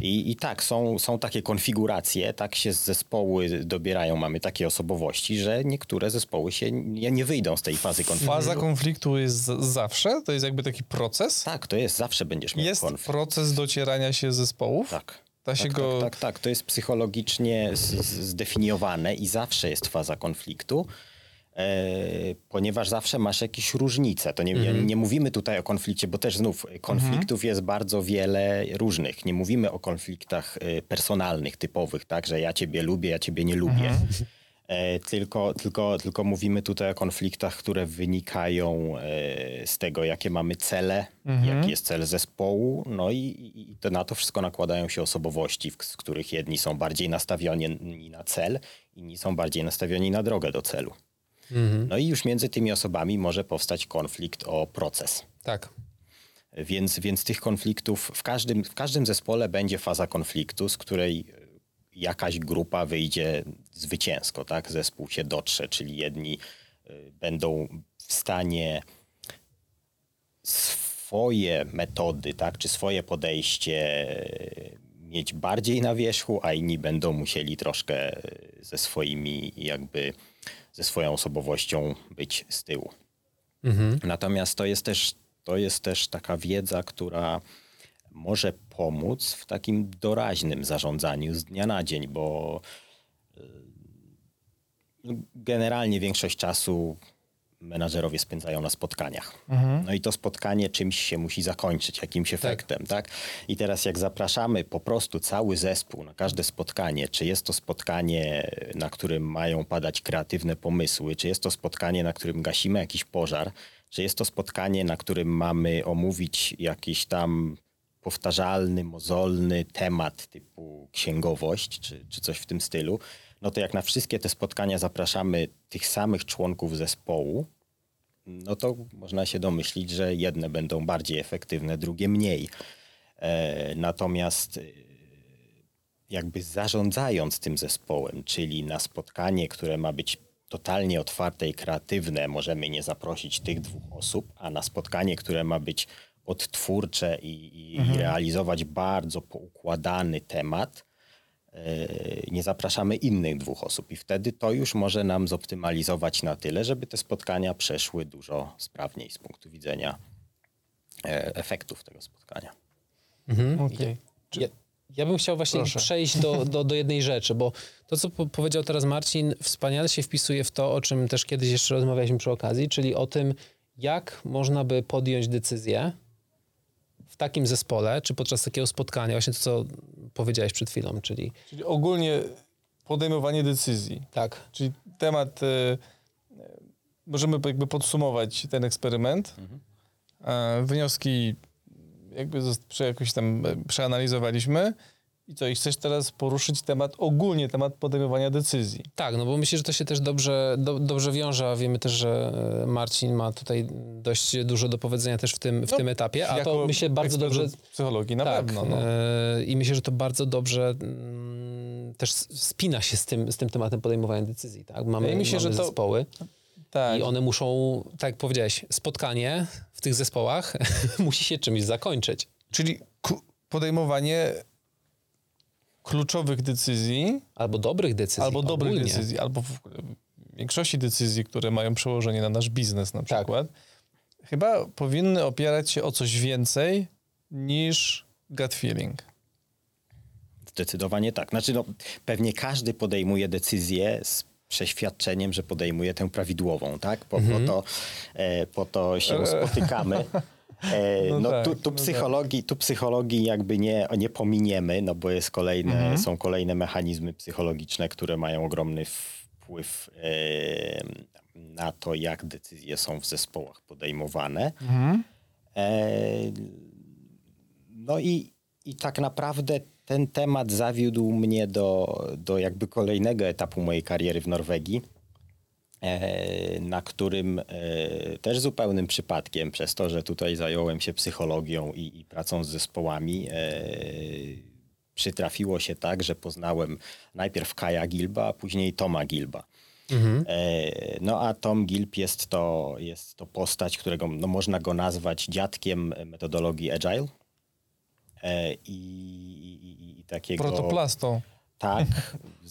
I, i tak, są, są takie konfiguracje, tak się z zespoły dobierają, mamy takie osobowości, że niektóre zespoły się nie, nie wyjdą z tej fazy konfliktu.
Faza konfliktu jest zawsze? To jest jakby taki proces?
Tak, to jest, zawsze będziesz miał
Jest
konflikt.
proces docierania się zespołów?
Tak.
Da się
tak,
go...
tak, tak, tak, to jest psychologicznie zdefiniowane i zawsze jest faza konfliktu, e, ponieważ zawsze masz jakieś różnice. To nie, nie, nie mówimy tutaj o konflikcie, bo też znów e, konfliktów jest bardzo wiele różnych. Nie mówimy o konfliktach e, personalnych, typowych, tak, że ja ciebie lubię, ja ciebie nie lubię. E, tylko, tylko, tylko mówimy tutaj o konfliktach, które wynikają e, z tego, jakie mamy cele, jaki jest cel zespołu, no i, i- to na to wszystko nakładają się osobowości, z których jedni są bardziej nastawioni na cel, inni są bardziej nastawioni na drogę do celu. No i już między tymi osobami może powstać konflikt o proces.
Tak.
Więc, więc tych konfliktów w każdym, w każdym zespole będzie faza konfliktu, z której e, jakaś grupa wyjdzie zwycięsko, tak? Zespół się dotrze, czyli jedni y, będą w stanie swoje metody, tak, czy swoje podejście y, mieć bardziej na wierzchu, a inni będą musieli troszkę y, ze swoimi jakby ze swoją osobowością być z tyłu. Natomiast to jest też to jest też taka wiedza, która może pomóc w takim doraźnym zarządzaniu z dnia na dzień, bo y, no, generalnie większość czasu menadżerowie spędzają na spotkaniach. No i to spotkanie czymś się musi zakończyć, jakimś efektem, tak. I teraz jak zapraszamy po prostu cały zespół na każde spotkanie, czy jest to spotkanie, na którym mają padać kreatywne pomysły, czy jest to spotkanie, na którym gasimy jakiś pożar, czy jest to spotkanie, na którym mamy omówić jakiś tam powtarzalny, mozolny temat typu księgowość czy, czy coś w tym stylu, no to jak na wszystkie te spotkania zapraszamy tych samych członków zespołu, no to można się domyślić, że jedne będą bardziej efektywne, drugie mniej. E, natomiast e, jakby zarządzając tym zespołem, czyli na spotkanie, które ma być totalnie otwarte i kreatywne, możemy nie zaprosić tych dwóch osób, a na spotkanie, które ma być odtwórcze i, i, i realizować bardzo poukładany temat, e, nie zapraszamy innych dwóch osób i wtedy to już może nam zoptymalizować na tyle, żeby te spotkania przeszły dużo sprawniej z punktu widzenia e, efektów tego spotkania.
Okej.
Ja, ja bym chciał właśnie
Proszę.
przejść do, do, do jednej rzeczy, bo to, co po powiedział teraz Marcin, wspaniale się wpisuje w to, o czym też kiedyś jeszcze rozmawialiśmy przy okazji, czyli o tym, jak można by podjąć decyzję takim zespole, czy podczas takiego spotkania, właśnie to, co powiedziałeś przed chwilą, czyli
Czyli ogólnie podejmowanie decyzji.
tak,
Czyli temat, e, możemy jakby podsumować ten eksperyment. E, Wnioski jakby jakoś tam e, przeanalizowaliśmy. I co, i chcesz teraz poruszyć temat, ogólnie temat podejmowania decyzji.
Tak, no bo myślę, że to się też dobrze, do, dobrze wiąże, a wiemy też, że e, Marcin ma tutaj dość dużo do powiedzenia też w tym, w
No,
tym etapie, a to myślę bardzo dobrze...
psychologii, na
tak,
pewno. No.
e, i myślę, że to bardzo dobrze mm, też spina się z tym, z tym tematem podejmowania decyzji, tak? Mamy,
Wydaje mi się,
mamy
że to-
zespoły
tak.
i one muszą, tak jak powiedziałeś, spotkanie w tych zespołach musi się czymś zakończyć.
Czyli podejmowanie kluczowych decyzji,
Albo dobrych decyzji.
albo dobrych
ogólnie.
decyzji, albo w większości decyzji, które mają przełożenie na nasz biznes na
Tak.
przykład, chyba powinny opierać się o coś więcej niż gut feeling.
Zdecydowanie tak. Znaczy, no, pewnie każdy podejmuje decyzję z przeświadczeniem, że podejmuje tę prawidłową, tak? Po, po, to, e, po to się spotykamy. E,
No
no,
tak,
tu, tu,
no
psychologii, tu psychologii jakby nie, nie pominiemy, no bo jest kolejne, są kolejne mechanizmy psychologiczne, które mają ogromny wpływ na to, jak decyzje są w zespołach podejmowane. E, no i, i tak naprawdę ten temat zawiódł mnie do, do jakby kolejnego etapu mojej kariery w Norwegii, na którym e, też zupełnym przypadkiem, przez to, że tutaj zająłem się psychologią i, i pracą z zespołami, e, przytrafiło się tak, że poznałem najpierw Kaja Gilba, a później Toma Gilba.
Mhm.
E, No a Tom Gilp jest to, jest to postać, którego no, można go nazwać dziadkiem metodologii Agile. E, I, i, i takiego...
Protoplastą.
Tak.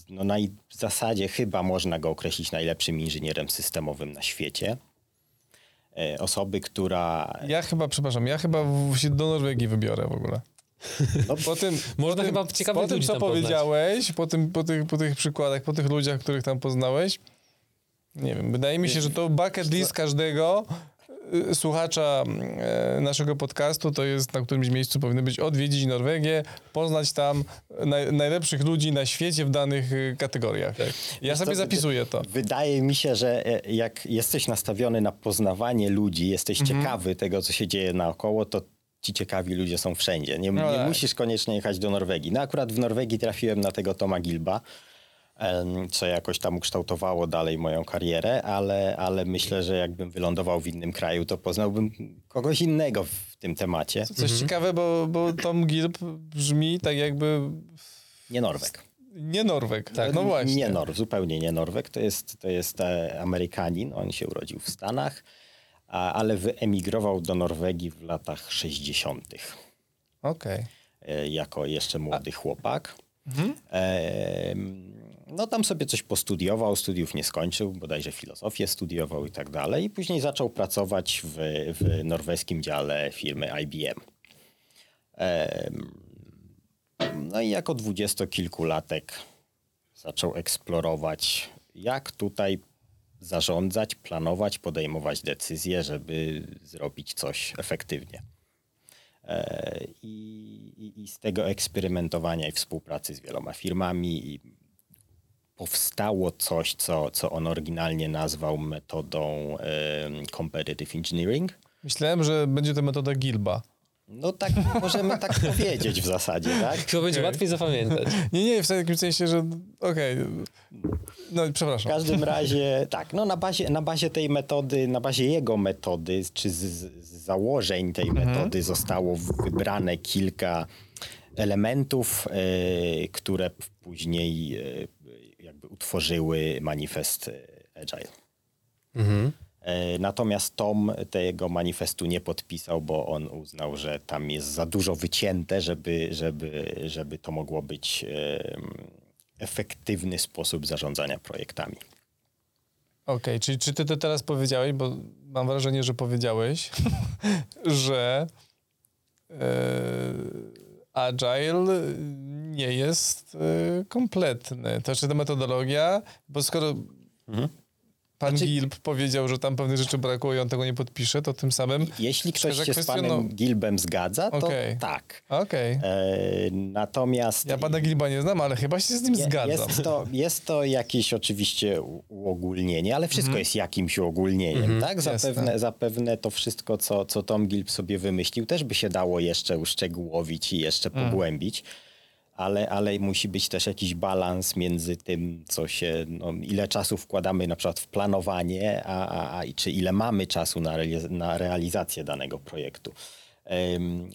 No naj, w zasadzie chyba można go określić najlepszym inżynierem systemowym na świecie. E, Osoby, która...
Ja chyba, przepraszam, ja chyba się do Norwegii wybiorę w ogóle.
No,
Po tym,
Można
po tym,
chyba ciekawych
po tym co powiedziałeś, po, tym, po, tych, po tych przykładach, po tych ludziach, których tam poznałeś, nie wiem, wydaje mi się, że to bucket list każdego słuchacza e, naszego podcastu to jest na którymś miejscu powinno być odwiedzić Norwegię, poznać tam naj, najlepszych ludzi na świecie w danych y, kategoriach. Ja sobie
to-
zapisuję to.
Wydaje mi się, że e, jak jesteś nastawiony na poznawanie ludzi, jesteś
Mhm.
ciekawy tego, co się dzieje naokoło, to ci ciekawi ludzie są wszędzie. Nie,
No
nie
tak.
musisz koniecznie jechać do Norwegii. No akurat w Norwegii trafiłem na tego Toma Gilba, co jakoś tam ukształtowało dalej moją karierę, ale, ale myślę, że jakbym wylądował w innym kraju, to poznałbym kogoś innego w tym temacie.
Coś ciekawe, bo, bo Tom Gilp brzmi tak jakby
Nie Norweg.
nie Norweg.
Tak,
no właśnie.
Nie Norweg, zupełnie nie Norweg. To jest, to jest e, Amerykanin. On się urodził w Stanach, a, ale wyemigrował do Norwegii w latach 60.
Okej.
e, jako jeszcze młody chłopak. E, no tam sobie coś postudiował, studiów nie skończył, bodajże filozofię studiował i tak dalej. I później zaczął pracować w, w norweskim dziale firmy IBM. No i jako dwudziestokilkulatek zaczął eksplorować, jak tutaj zarządzać, planować, podejmować decyzje, żeby zrobić coś efektywnie. E, I, i, I z tego eksperymentowania i współpracy z wieloma firmami i powstało coś, co, co on oryginalnie nazwał metodą em, competitive engineering.
Myślałem, że będzie to metoda Gilba.
No tak możemy tak powiedzieć w zasadzie, tak?
Chyba będzie
Okej.
łatwiej zapamiętać.
Nie, nie, w takim sensie, że okej. No,
W
przepraszam.
każdym razie, tak, no na bazie, na bazie tej metody, na bazie jego metody, czy z, z założeń tej metody zostało wybrane kilka elementów, e, które później jakby utworzyły manifest e, Agile.
Mhm.
E, Natomiast Tom tego manifestu nie podpisał, bo on uznał, że tam jest za dużo wycięte, żeby, żeby, żeby to mogło być efektywny sposób zarządzania projektami.
Okej, czyli czy ty to teraz powiedziałeś, bo mam wrażenie, że powiedziałeś, że e, Agile nie jest e, kompletny. To znaczy ta metodologia, bo skoro pan
Znaczy-
Gilb powiedział, że tam pewnych rzeczy brakło i on tego nie podpisze, to tym samym...
Jeśli ktoś się z
kwestionował-
panem Gilbem zgadza, to
Okej.
tak.
Okej.
E, natomiast
Ja pana Gilba nie znam, ale chyba się z nim
je-
zgadzam.
jest, to, jest to jakieś oczywiście uogólnienie, ale wszystko
Mhm.
jest jakimś uogólnieniem, tak?
jasne.
Zapewne, zapewne to wszystko, co, co Tom Gilb sobie wymyślił, też by się dało jeszcze uszczegółowić i jeszcze
Mm.
pogłębić. Ale, ale musi być też jakiś balans między tym, co się, no, ile czasu wkładamy na przykład w planowanie, a, a, a czy ile mamy czasu na, na realizację danego projektu.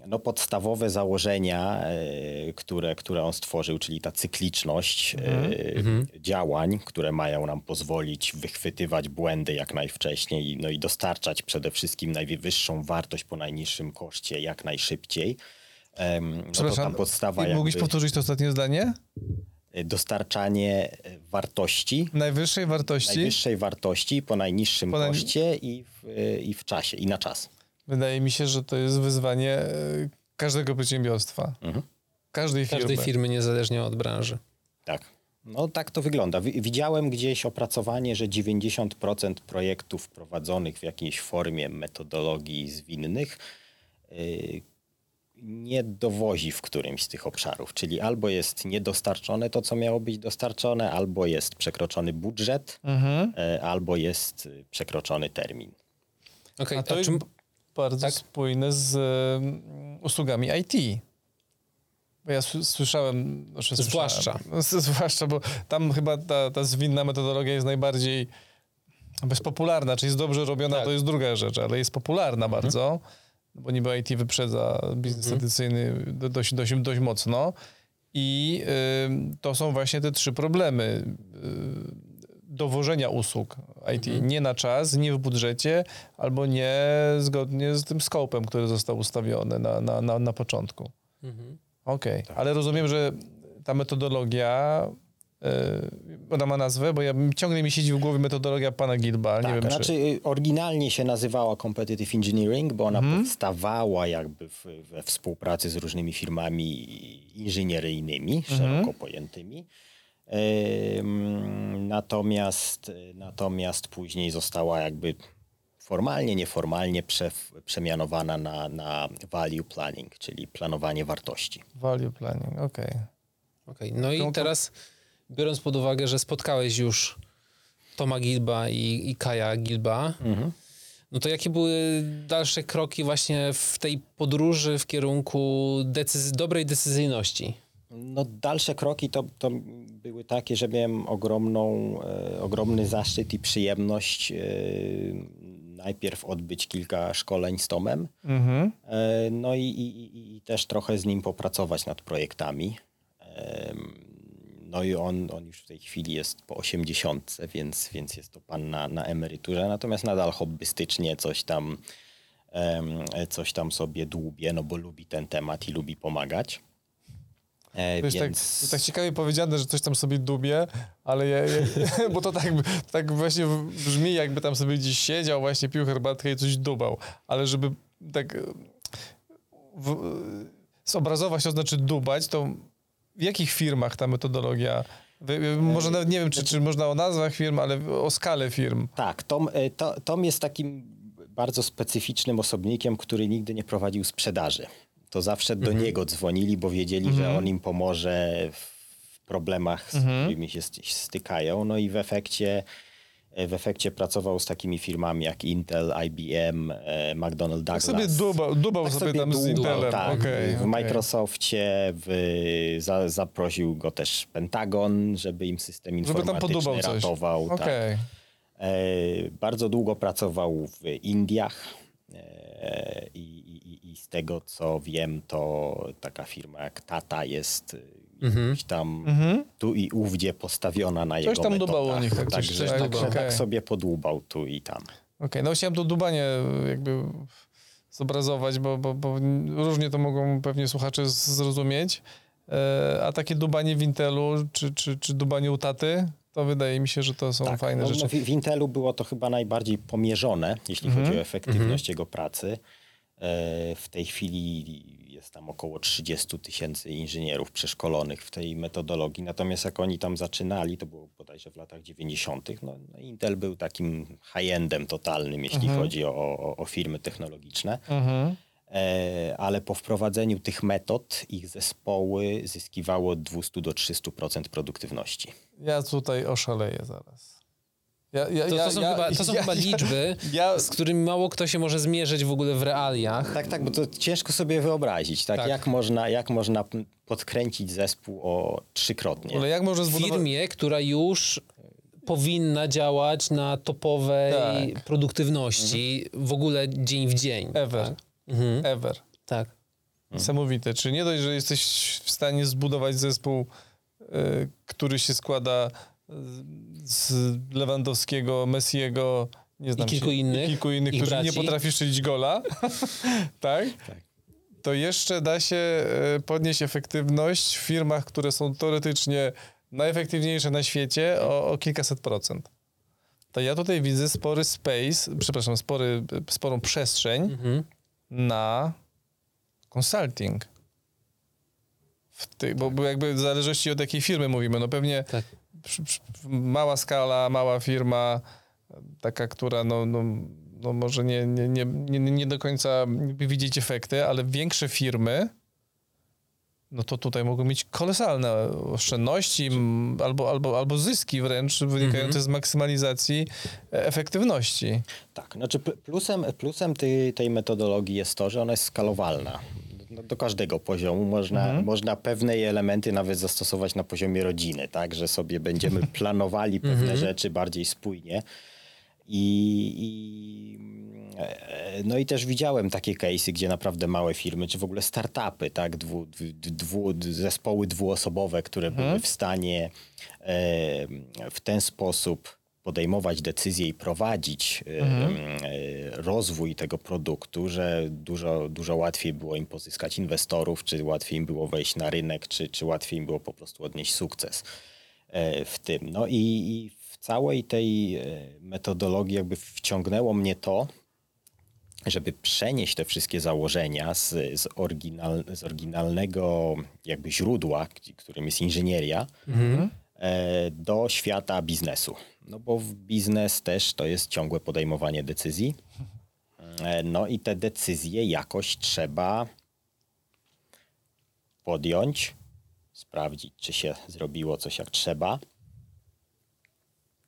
No, podstawowe założenia, e, które, które on stworzył, czyli ta cykliczność e, działań, które mają nam pozwolić wychwytywać błędy jak najwcześniej no i dostarczać przede wszystkim najwyższą wartość po najniższym koszcie jak najszybciej. No to tam podstawa
mógłbyś
jakby
powtórzyć to ostatnie zdanie?
dostarczanie e, wartości,
Najwyższej wartości?
najwyższej wartości po najniższym
Po naj-
koszcie i w, e, i w czasie, i na czas.
Wydaje mi się, że to jest wyzwanie każdego przedsiębiorstwa.
Mhm.
Każdej firmy.
Każdej firmy niezależnie od branży.
Tak. No tak to wygląda. Wi- Widziałem gdzieś opracowanie, że 90% projektów prowadzonych w jakiejś formie metodologii zwinnych yy, nie dowozi w którymś z tych obszarów. Czyli albo jest niedostarczone to, co miało być dostarczone, albo jest przekroczony budżet,
Mhm.
e, albo jest y, przekroczony termin.
Okej,
A to jest
czym...
bardzo
tak?
spójne z e, usługami IT. Bo ja słyszałem... Znaczy
Zwłaszcza.
Słyszałem, z- zwłaszcza, bo tam chyba ta, ta zwinna metodologia jest najbardziej bezpopularna. Czy jest dobrze robiona,
Tak.
to jest druga rzecz, ale jest popularna bardzo, bo niby IT wyprzedza biznes tradycyjny do- dość, dość, dość mocno. I y, to są właśnie te trzy problemy. Y, dowożenia usług IT. Nie na czas, nie w budżecie, albo nie zgodnie z tym skopem, który został ustawiony na, na, na, na początku.
Mhm.
Okej, ale rozumiem, że ta metodologia, ona ma nazwę, bo ja ciągle mi siedzi w głowie metodologia pana Gilba, ale nie
Tak,
wiem
znaczy
czy...
y, oryginalnie się nazywała Competitive Engineering, bo ona
Mhm.
powstawała jakby w, we współpracy z różnymi firmami inżynieryjnymi,
Mhm.
szeroko pojętymi. Ym, Natomiast, natomiast później została jakby formalnie, nieformalnie prze, przemianowana na, na value planning, czyli planowanie wartości.
Value planning, okej.
Okej, no i teraz biorąc pod uwagę, że spotkałeś już Toma Gilba i, i Kaja Gilba, no to jakie były dalsze kroki właśnie w tej podróży w kierunku decyz- dobrej decyzyjności?
No, dalsze kroki to, to były takie, że miałem ogromną, e, ogromny zaszczyt i przyjemność e, najpierw odbyć kilka szkoleń z Tomem,
Mhm.
e, no i, i- i też trochę z nim popracować nad projektami. No i on, on już w tej chwili jest po 80, więc, więc jest to pan na, na emeryturze, natomiast nadal hobbystycznie coś tam, coś tam sobie dłubie, no bo lubi ten temat i lubi pomagać. E,
tak,
więc...
jest tak ciekawie powiedziane, że coś tam sobie dubie, ale ja, ja, bo to tak, tak właśnie brzmi, jakby tam sobie gdzieś siedział, właśnie pił herbatkę i coś dubał, ale żeby tak w, zobrazować, to znaczy dubać, to w jakich firmach ta metodologia, może nawet nie wiem, czy, czy można o nazwach firm, ale o skalę firm.
Tak, Tom, e, to, Tom jest takim bardzo specyficznym osobnikiem, który nigdy nie prowadził sprzedaży. To zawsze do niego dzwonili, bo wiedzieli, że on im pomoże w problemach, z którymi się st- stykają. No i w efekcie, w efekcie pracował z takimi firmami jak Intel, IBM, e, McDonnell
Tak
Douglas.
sobie dubał, dubał
Tak
sobie, tam z Intelem.
Tak,
Okej,
w
okej.
Microsoftie w, za, zaprosił go też Pentagon, żeby im system
Żeby tam
informatyczny
podubał coś.
ratował. Tak. E, bardzo długo pracował w Indiach e, i, i, i z tego co wiem, to taka firma jak Tata jest gdzieś tam tu i ówdzie postawiona na jego
tam
metodach.
dubało u nich, tak, coś- coś
tak,
dubał.
że
Okej.
tak sobie podłubał tu i tam.
Okej, no chciałem to dubanie jakby zobrazować, bo, bo, bo różnie to mogą pewnie słuchacze zrozumieć. E, a takie dubanie w Intelu, czy, czy, czy dubanie u taty, to wydaje mi się, że to są fajne
no,
rzeczy.
No, w, w Intelu było to chyba najbardziej pomierzone, jeśli
Mhm.
chodzi o efektywność jego pracy. E, W tej chwili jest tam około 30 tysięcy inżynierów przeszkolonych w tej metodologii. Natomiast jak oni tam zaczynali, to było bodajże w latach 90., no, no Intel był takim high-endem totalnym, jeśli chodzi o, o, o firmy technologiczne.
Mhm.
E, ale po wprowadzeniu tych metod ich zespoły zyskiwało od 200 do 300% produktywności.
Ja tutaj oszaleję zaraz. Ja, ja,
To, to są,
ja,
chyba, to są
ja,
chyba liczby,
ja-
z którymi mało kto się może zmierzyć w ogóle w realiach.
Tak, tak, bo to ciężko sobie wyobrazić, tak?
Tak.
Jak, można, jak można podkręcić zespół o trzykrotnie.
Ale jak może
W
zbudować...
firmie, która już powinna działać na topowej
Tak.
produktywności w ogóle dzień w dzień.
Ever.
Tak. Mhm.
Ever.
tak.
Niesamowite. Czy nie dość, że jesteś w stanie zbudować zespół, y, który się składa z Lewandowskiego, Messiego, nie znam
kilku
się,
innych,
i kilku innych, którzy nie
braci.
potrafią strzelić gola, tak?
Tak.
To jeszcze da się y, podnieść efektywność w firmach, które są teoretycznie najefektywniejsze na świecie o, o kilkaset procent. To ja tutaj widzę spory space, przepraszam, spory, sporą przestrzeń
Mhm.
na consulting. W ty, bo, bo jakby w zależności od jakiej firmy mówimy, no pewnie
Tak.
Mała skala, mała firma, taka, która no, no, no może nie, nie, nie, nie, nie do końca widzieć efekty, ale większe firmy, no to tutaj mogą mieć kolosalne oszczędności albo, albo, albo zyski wręcz wynikające z maksymalizacji efektywności.
Tak, znaczy pl- plusem, plusem tej, tej metodologii jest to, że ona jest skalowalna. Do, do każdego poziomu. Można, można pewne elementy nawet zastosować na poziomie rodziny, tak, że sobie będziemy planowali pewne rzeczy bardziej spójnie. I, i, e, no i też widziałem takie case'y, gdzie naprawdę małe firmy, czy w ogóle startupy, tak, dwu, dwu, dwu, zespoły dwuosobowe, które były w stanie e, w ten sposób podejmować decyzje i prowadzić e, e, rozwój tego produktu, że dużo, dużo łatwiej było im pozyskać inwestorów, czy łatwiej im było wejść na rynek, czy, czy łatwiej im było po prostu odnieść sukces e, w tym. No i, i w całej tej e, metodologii jakby wciągnęło mnie to, żeby przenieść te wszystkie założenia z, z, oryginal, z oryginalnego jakby źródła, którym jest inżynieria, e, do świata biznesu. No bo w biznes też to jest ciągłe podejmowanie decyzji. E, no i te decyzje jakoś trzeba podjąć, sprawdzić, czy się zrobiło coś jak trzeba.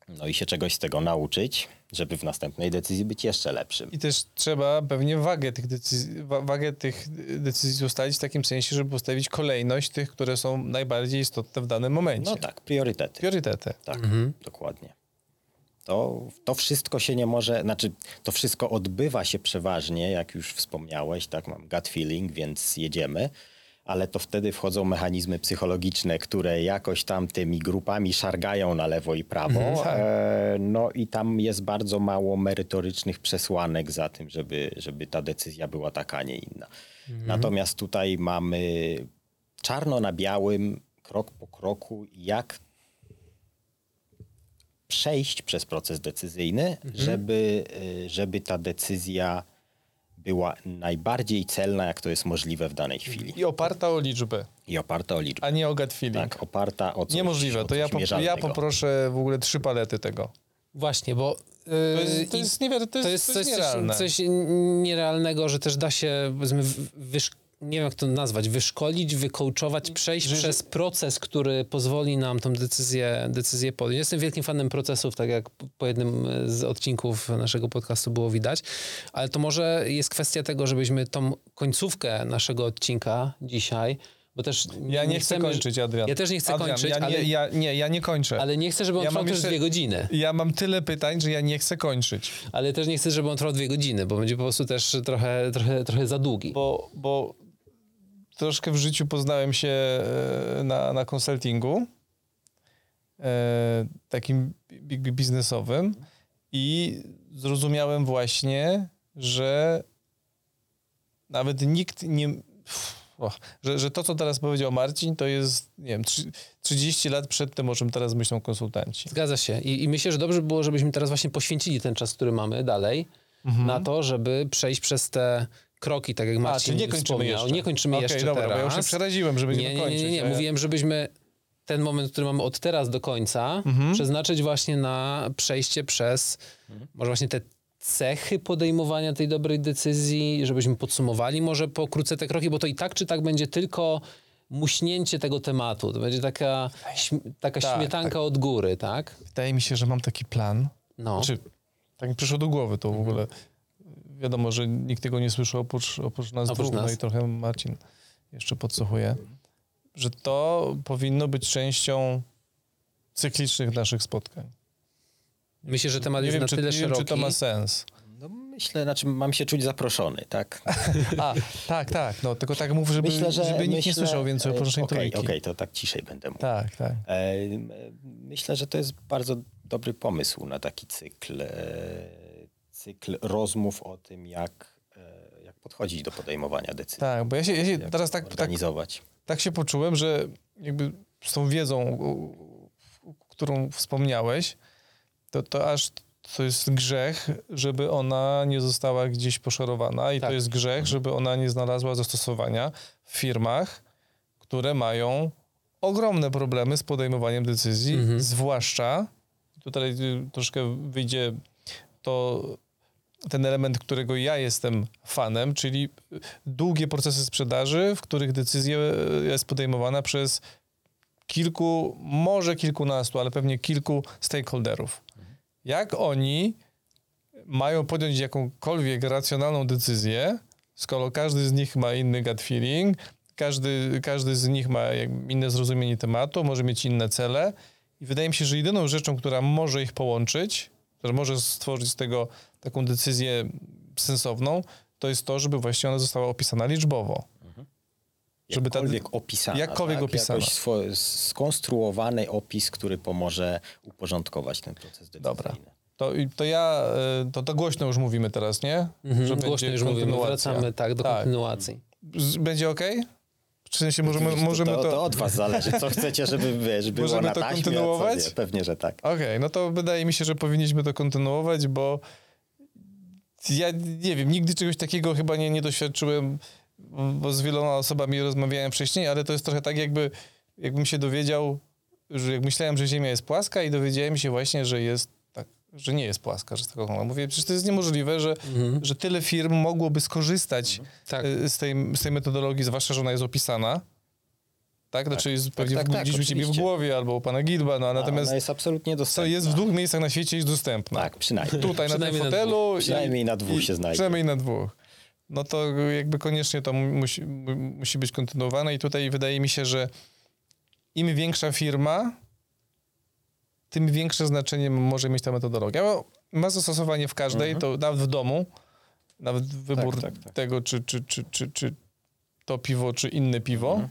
No i się czegoś z tego nauczyć, żeby w następnej decyzji być jeszcze lepszym.
I też trzeba pewnie wagę tych decyzji, wa- wagę tych decyzji ustalić w takim sensie, żeby ustawić kolejność tych, które są najbardziej istotne w danym momencie.
No tak, priorytety.
Priorytety.
Tak, dokładnie. To, to wszystko się nie może, znaczy to wszystko odbywa się przeważnie, jak już wspomniałeś, tak, mam gut feeling, więc jedziemy, ale to wtedy wchodzą mechanizmy psychologiczne, które jakoś tam tymi grupami szargają na lewo i prawo,
tak.
e, no i tam jest bardzo mało merytorycznych przesłanek za tym, żeby, żeby ta decyzja była taka, a nie inna. Natomiast tutaj mamy czarno na białym, krok po kroku, jak przejść przez proces decyzyjny, żeby, y, żeby ta decyzja była najbardziej celna, jak to jest możliwe w danej chwili.
I oparta o liczbę,
I oparta o liczbę.
a nie o gut feeling.
Tak, oparta o coś
Niemożliwe.
o
To ja,
coś
po, ja
mierzalnego.
poproszę w ogóle trzy palety tego.
Właśnie, bo
To jest, to jest, niewiar- to jest,
to jest coś,
nierealne.
coś, coś nierealnego, że też da się, powiedzmy, wysz, nie wiem jak to nazwać, wyszkolić, wykołczować, przejść przez proces, który pozwoli nam tą decyzję, decyzję podjąć. Jestem wielkim fanem procesów, tak jak po jednym z odcinków naszego podcastu było widać, ale to może jest kwestia tego, żebyśmy tą końcówkę naszego odcinka dzisiaj, bo też
Ja nie chcę
chcemy-
kończyć, Adrian.
Ja też nie chcę
Adrian,
kończyć,
ja nie,
ale,
ja, nie, ja nie kończę.
ale nie chcę, żeby on
Ja
trwał też
jeszcze-
dwie godziny.
Ja mam tyle pytań, że ja nie chcę kończyć.
Ale też nie chcę, żeby on trwał dwie godziny, bo będzie po prostu też trochę, trochę, trochę za długi.
Bo, bo troszkę w życiu poznałem się e, na, na konsultingu e, takim biznesowym i zrozumiałem właśnie, że nawet nikt nie... O, że, że to, co teraz powiedział Marcin, to jest, nie wiem, trzy- 30 lat przed tym, o czym teraz myślą konsultanci.
Zgadza się. I, I myślę, że dobrze by było, żebyśmy teraz właśnie poświęcili ten czas, który mamy dalej, na to, żeby przejść przez te kroki, tak jak
Mhm. A,
Marcin
czy nie kończymy jeszcze?
Nie kończymy
Okej,
jeszcze
dobra,
teraz.
bo ja już się przeraziłem, że będziemy
nie, nie, nie, nie, nie.
a ja-
Mówiłem, żebyśmy ten moment, który mamy od teraz do końca,
Mhm.
przeznaczyć właśnie na przejście przez może właśnie te cechy podejmowania tej dobrej decyzji, żebyśmy podsumowali może pokrótce te kroki, bo to i tak czy tak będzie tylko muśnięcie tego tematu. To będzie taka, taka
Tak,
śmietanka
tak.
od góry, tak?
Wydaje mi się, że mam taki plan.
No.
Znaczy, tak mi przyszło do głowy to w ogóle. Wiadomo, że nikt tego nie słyszy oprócz, oprócz nas
Oprócz
dwóch, no
nas.
i trochę Marcin jeszcze podsłuchuje, że to powinno być częścią cyklicznych naszych spotkań.
Myślę, że temat
Nie
jest
wiem,
na
czy,
tyle
nie wiem,
szeroki.
czy to ma sens.
No myślę, znaczy mam się czuć zaproszony, tak?
A, tak, tak, no tylko tak mów, żeby, żeby nikt nie słyszał więcej o poruszeniu
Okej,
trójki.
okej, to tak ciszej będę mówił.
Tak, tak.
E, m, Myślę, że to jest bardzo dobry pomysł na taki cykl, e, cykl rozmów o tym, jak, e, jak podchodzić do podejmowania decyzji.
Tak, bo ja się, ja się teraz tak, tak,
organizować.
tak się poczułem, że jakby z tą wiedzą, którą wspomniałeś, to, to aż to jest grzech, żeby ona nie została gdzieś poszorowana i
Tak.
to jest grzech, żeby ona nie znalazła zastosowania w firmach, które mają ogromne problemy z podejmowaniem decyzji,
Mhm.
zwłaszcza, tutaj y, troszkę wyjdzie to ten element, którego ja jestem fanem, czyli długie procesy sprzedaży, w których decyzja jest podejmowana przez kilku, może kilkunastu, ale pewnie kilku stakeholderów. Jak oni mają podjąć jakąkolwiek racjonalną decyzję, skoro każdy z nich ma inny gut feeling, każdy, każdy z nich ma inne zrozumienie tematu, może mieć inne cele i wydaje mi się, że jedyną rzeczą, która może ich połączyć, która może stworzyć z tego taką decyzję sensowną, to jest to, żeby właśnie ona została opisana liczbowo. Żeby ta-
jakkolwiek opisana.
jakkolwiek
tak?
opisana.
Jakoś swo- skonstruowany opis, który pomoże uporządkować ten proces decyzyjny.
Dobra. To, to ja, y, to, to głośno już mówimy teraz, nie?
Mhm,
Że
głośno już mówimy, wracamy tak do
Tak.
kontynuacji.
Będzie ok? W sensie możemy,
to,
możemy
to,
to...
to od was zależy, co chcecie, żeby wiesz, było
Możemy
na
to
taśmie,
kontynuować?
nie. Pewnie, że tak.
Okej, no to wydaje mi się, że powinniśmy to kontynuować, bo ja nie wiem, nigdy czegoś takiego chyba nie, nie doświadczyłem, bo z wieloma osobami rozmawiałem wcześniej, ale to jest trochę tak jakby, jakbym się dowiedział, że jak myślałem, że Ziemia jest płaska i dowiedziałem się właśnie, że jest tak, że nie jest płaska, że jest taka. Mówię, przecież to jest niemożliwe, że, że tyle firm mogłoby skorzystać
Tak.
y, z, tej, z tej metodologii, zwłaszcza, że ona jest opisana. Tak, znaczy jest pewnie
tak,
w-
tak,
gdzieś u ciebie w głowie albo u pana Gilba, no, a natomiast
Ona jest absolutnie
co
dostępna.
jest w dwóch miejscach na świecie jest dostępna.
Tak, przynajmniej.
Tutaj na tym
Przynajmniej na
fotelu. i-
Przynajmniej na dwóch się znajdzie.
Przynajmniej na dwóch. No to jakby koniecznie to mu- musi, mu- musi być kontynuowane i tutaj wydaje mi się, że im większa firma, tym większe znaczenie może mieć ta metodologia. Bo ma zastosowanie w każdej, to nawet w domu, nawet wybór
tak, tak.
tego, czy, czy, czy, czy, czy to piwo, czy inne piwo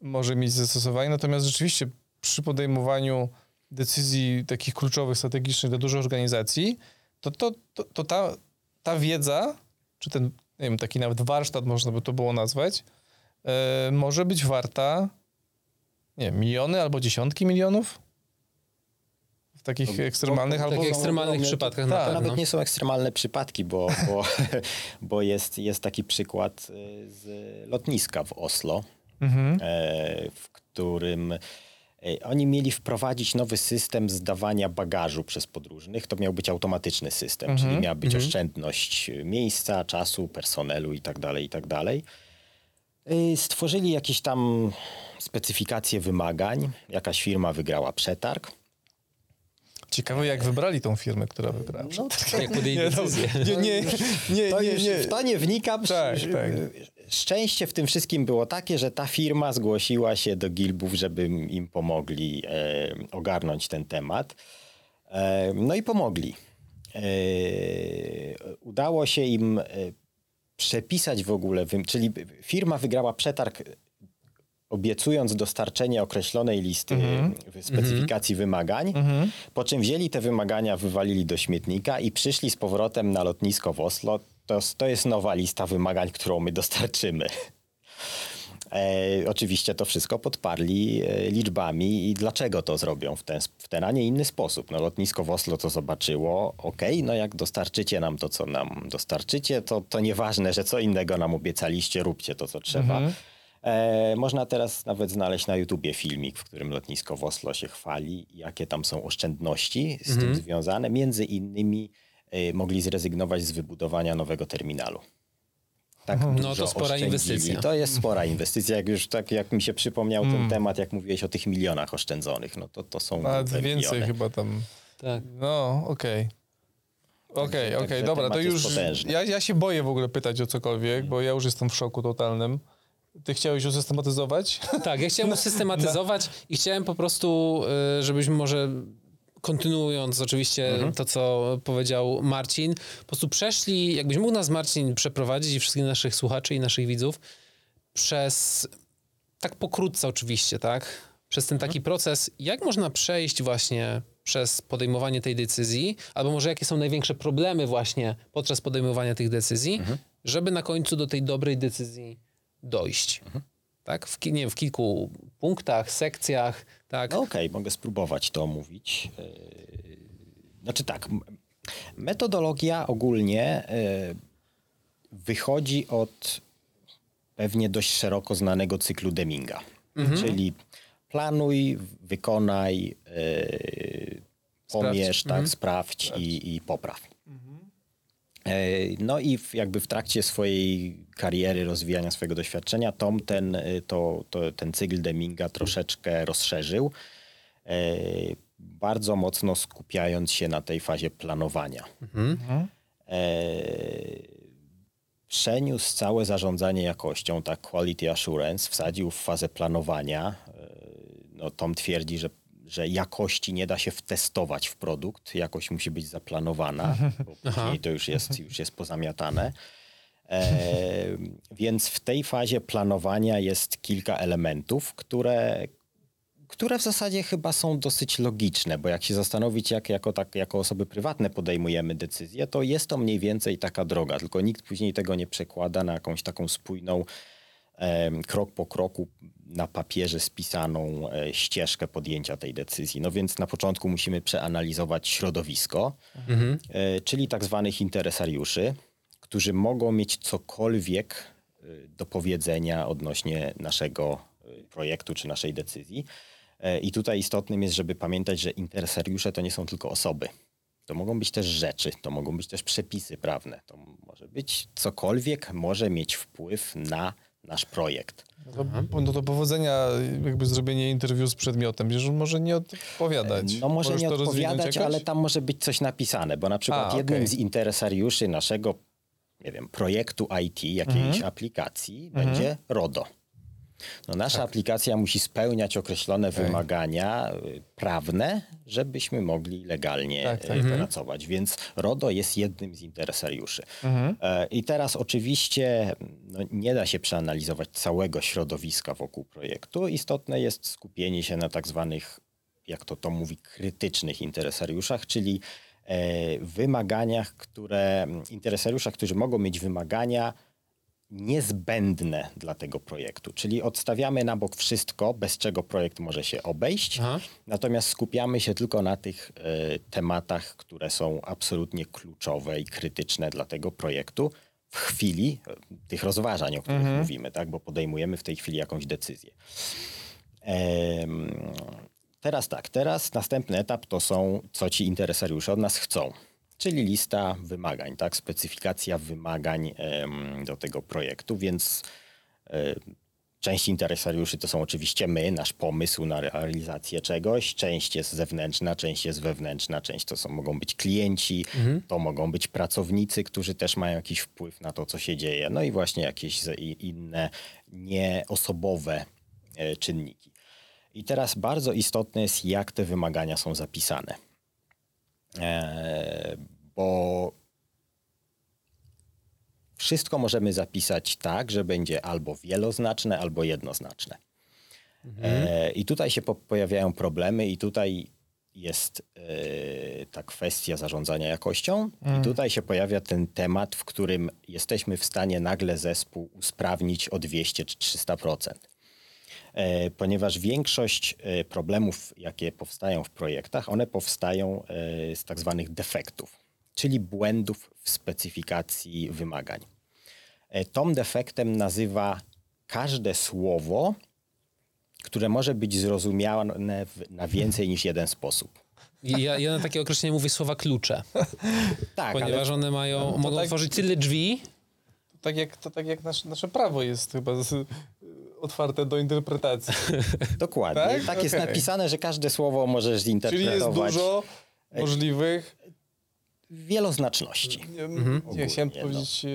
może mieć zastosowanie. Natomiast rzeczywiście przy podejmowaniu decyzji takich kluczowych, strategicznych dla dużych organizacji, to, to, to, to ta, ta wiedza, czy ten, nie wiem, taki nawet warsztat można by to było nazwać, e, może być warta, nie wiem, miliony albo dziesiątki milionów w takich
No,
ekstremalnych
W
albo...
takich
no,
ekstremalnych
no,
przypadkach
tak,
na
To
pewno.
nawet nie są ekstremalne przypadki, bo, bo, bo jest, jest taki przykład y, z lotniska w Oslo,
Mhm.
e, w którym e, oni mieli wprowadzić nowy system zdawania bagażu przez podróżnych. To miał być automatyczny system, czyli miała być oszczędność miejsca, czasu, personelu itd. itd. Y, Stworzyli jakieś tam specyfikacje wymagań. Jakaś firma wygrała przetarg.
Ciekawe, jak wybrali tą firmę, która wygrała.
No,
Jak podjęli
Nie, no,
decyzję.
nie, nie, nie,
To
nie,
już
nie.
w to nie wnikam.
Tak, tak.
Szczęście w tym wszystkim było takie, że ta firma zgłosiła się do Gilbów, żeby im pomogli e, ogarnąć ten temat. E, no i pomogli. E, udało się im e, przepisać w ogóle, czyli firma wygrała przetarg obiecując dostarczenie określonej listy specyfikacji wymagań, po czym wzięli te wymagania, wywalili do śmietnika i przyszli z powrotem na lotnisko w Oslo. To, to jest nowa lista wymagań, którą my dostarczymy. E, oczywiście to wszystko podparli e, liczbami i dlaczego to zrobią w ten, w ten, a nie inny sposób. No, lotnisko w Oslo to zobaczyło, okej, no jak dostarczycie nam to, co nam dostarczycie, to, to nieważne, że co innego nam obiecaliście, róbcie to, co trzeba. E, można teraz nawet znaleźć na YouTubie filmik, w którym lotnisko w Oslo się chwali, jakie tam są oszczędności z tym związane. Między innymi mogli zrezygnować z wybudowania nowego terminalu. Tak
No
dużo
to spora
oszczędzili.
inwestycja.
To jest spora inwestycja. Jak już tak jak mi się przypomniał ten temat, jak mówiłeś o tych milionach oszczędzonych, no to, to są
Nawet więcej
miliony.
chyba tam.
Tak.
No, okej. Okej, okej,
także
dobra, to już. Ja, ja się boję w ogóle pytać o cokolwiek, bo ja już jestem w szoku totalnym. Ty chciałeś usystematyzować?
Tak, ja chciałem usystematyzować i chciałem po prostu, y, żebyśmy może kontynuując oczywiście to, co powiedział Marcin, po prostu przeszli, jakbyś mógł nas Marcin przeprowadzić i wszystkich naszych słuchaczy i naszych widzów przez, tak pokrótce oczywiście, tak, przez ten taki proces, jak można przejść właśnie przez podejmowanie tej decyzji, albo może jakie są największe problemy właśnie podczas podejmowania tych decyzji, żeby na końcu do tej dobrej decyzji dojść. Tak? W, nie wiem, w kilku punktach, sekcjach, tak?
No okej, mogę spróbować to omówić. Yy, Znaczy tak, metodologia ogólnie yy, wychodzi od pewnie dość szeroko znanego cyklu Deminga. Czyli planuj, wykonaj, yy, pomierz, tak, sprawdź i, i popraw. E, No i w, jakby w trakcie swojej kariery, rozwijania swojego doświadczenia, Tom ten, y, to, to, ten cykl Deminga troszeczkę rozszerzył, e, bardzo mocno skupiając się na tej fazie planowania. E, Przeniósł całe zarządzanie jakością, tak quality assurance, wsadził w fazę planowania. E, No, Tom twierdzi, że, że jakości nie da się wtestować w produkt, jakość musi być zaplanowana, bo później to już jest, już jest pozamiatane. Więc w tej fazie planowania jest kilka elementów, które, które w zasadzie chyba są dosyć logiczne, bo jak się zastanowić, jak jako, tak, jako osoby prywatne podejmujemy decyzję, to jest to mniej więcej taka droga, tylko nikt później tego nie przekłada na jakąś taką spójną, e, krok po kroku na papierze spisaną e, ścieżkę podjęcia tej decyzji. No więc na początku musimy przeanalizować środowisko, e, czyli tak zwanych interesariuszy, którzy mogą mieć cokolwiek e, do powiedzenia odnośnie naszego e, projektu czy naszej decyzji. E, I tutaj istotnym jest, żeby pamiętać, że interesariusze to nie są tylko osoby. To mogą być też rzeczy, to mogą być też przepisy prawne. To może być cokolwiek może mieć wpływ na nasz projekt.
No to, no to powodzenia, jakby zrobienie interwiu z przedmiotem, przecież on może nie odpowiadać.
No może
Możesz
nie odpowiadać, ale tam może być coś napisane, bo na przykład
A,
jednym z interesariuszy naszego, nie wiem, projektu IT, jakiejś
Mhm.
aplikacji będzie RODO. No nasza
Tak.
aplikacja musi spełniać określone wymagania y, prawne, żebyśmy mogli legalnie
Tak, tak,
y,
tak.
pracować. Więc RODO jest jednym z interesariuszy.
Mhm.
E, I teraz oczywiście no, nie da się przeanalizować całego środowiska wokół projektu. Istotne jest skupienie się na tak zwanych, jak to to mówi, krytycznych interesariuszach, czyli wymaganiach, które, interesariuszach, którzy mogą mieć wymagania niezbędne dla tego projektu. Czyli odstawiamy na bok wszystko, bez czego projekt może się obejść,
Aha.
natomiast skupiamy się tylko na tych e, tematach, które są absolutnie kluczowe i krytyczne dla tego projektu w chwili e, tych rozważań, o których mówimy, tak? bo podejmujemy w tej chwili jakąś decyzję. Em, teraz tak, teraz następny etap to są, co ci interesariusze od nas chcą. Czyli lista wymagań, tak? Specyfikacja wymagań em, do tego projektu, więc e, część interesariuszy to są oczywiście my, nasz pomysł na realizację czegoś. Część jest zewnętrzna, część jest wewnętrzna, część to są, mogą być klienci, to mogą być pracownicy, którzy też mają jakiś wpływ na to, co się dzieje. No i właśnie jakieś inne nieosobowe e, czynniki. I teraz bardzo istotne jest, jak te wymagania są zapisane. E, bo wszystko możemy zapisać tak, że będzie albo wieloznaczne, albo jednoznaczne. E, I tutaj się po, pojawiają problemy, i tutaj jest e, ta kwestia zarządzania jakością, i tutaj się pojawia ten temat, w którym jesteśmy w stanie nagle zespół usprawnić o 200 czy 300%. E, ponieważ większość e, problemów, jakie powstają w projektach, one powstają e, z tak zwanych defektów, czyli błędów w specyfikacji wymagań. Tom defektem nazywa każde słowo, które może być zrozumiane na więcej niż jeden sposób.
Ja, ja na takie określenie mówię słowa klucze,
Tak,
ponieważ
ale
one mają, mogą
tak-
otworzyć tyle drzwi,
Tak jak, to tak jak nasze, nasze prawo jest chyba z, otwarte do interpretacji.
dokładnie.
Tak?
Tak, jest napisane, że każde słowo możesz
Czyli jest
zinterpretować
dużo możliwych.
wieloznaczności.
Nie,
Mhm.
nie chciałem
Ogólnie,
powiedzieć, e,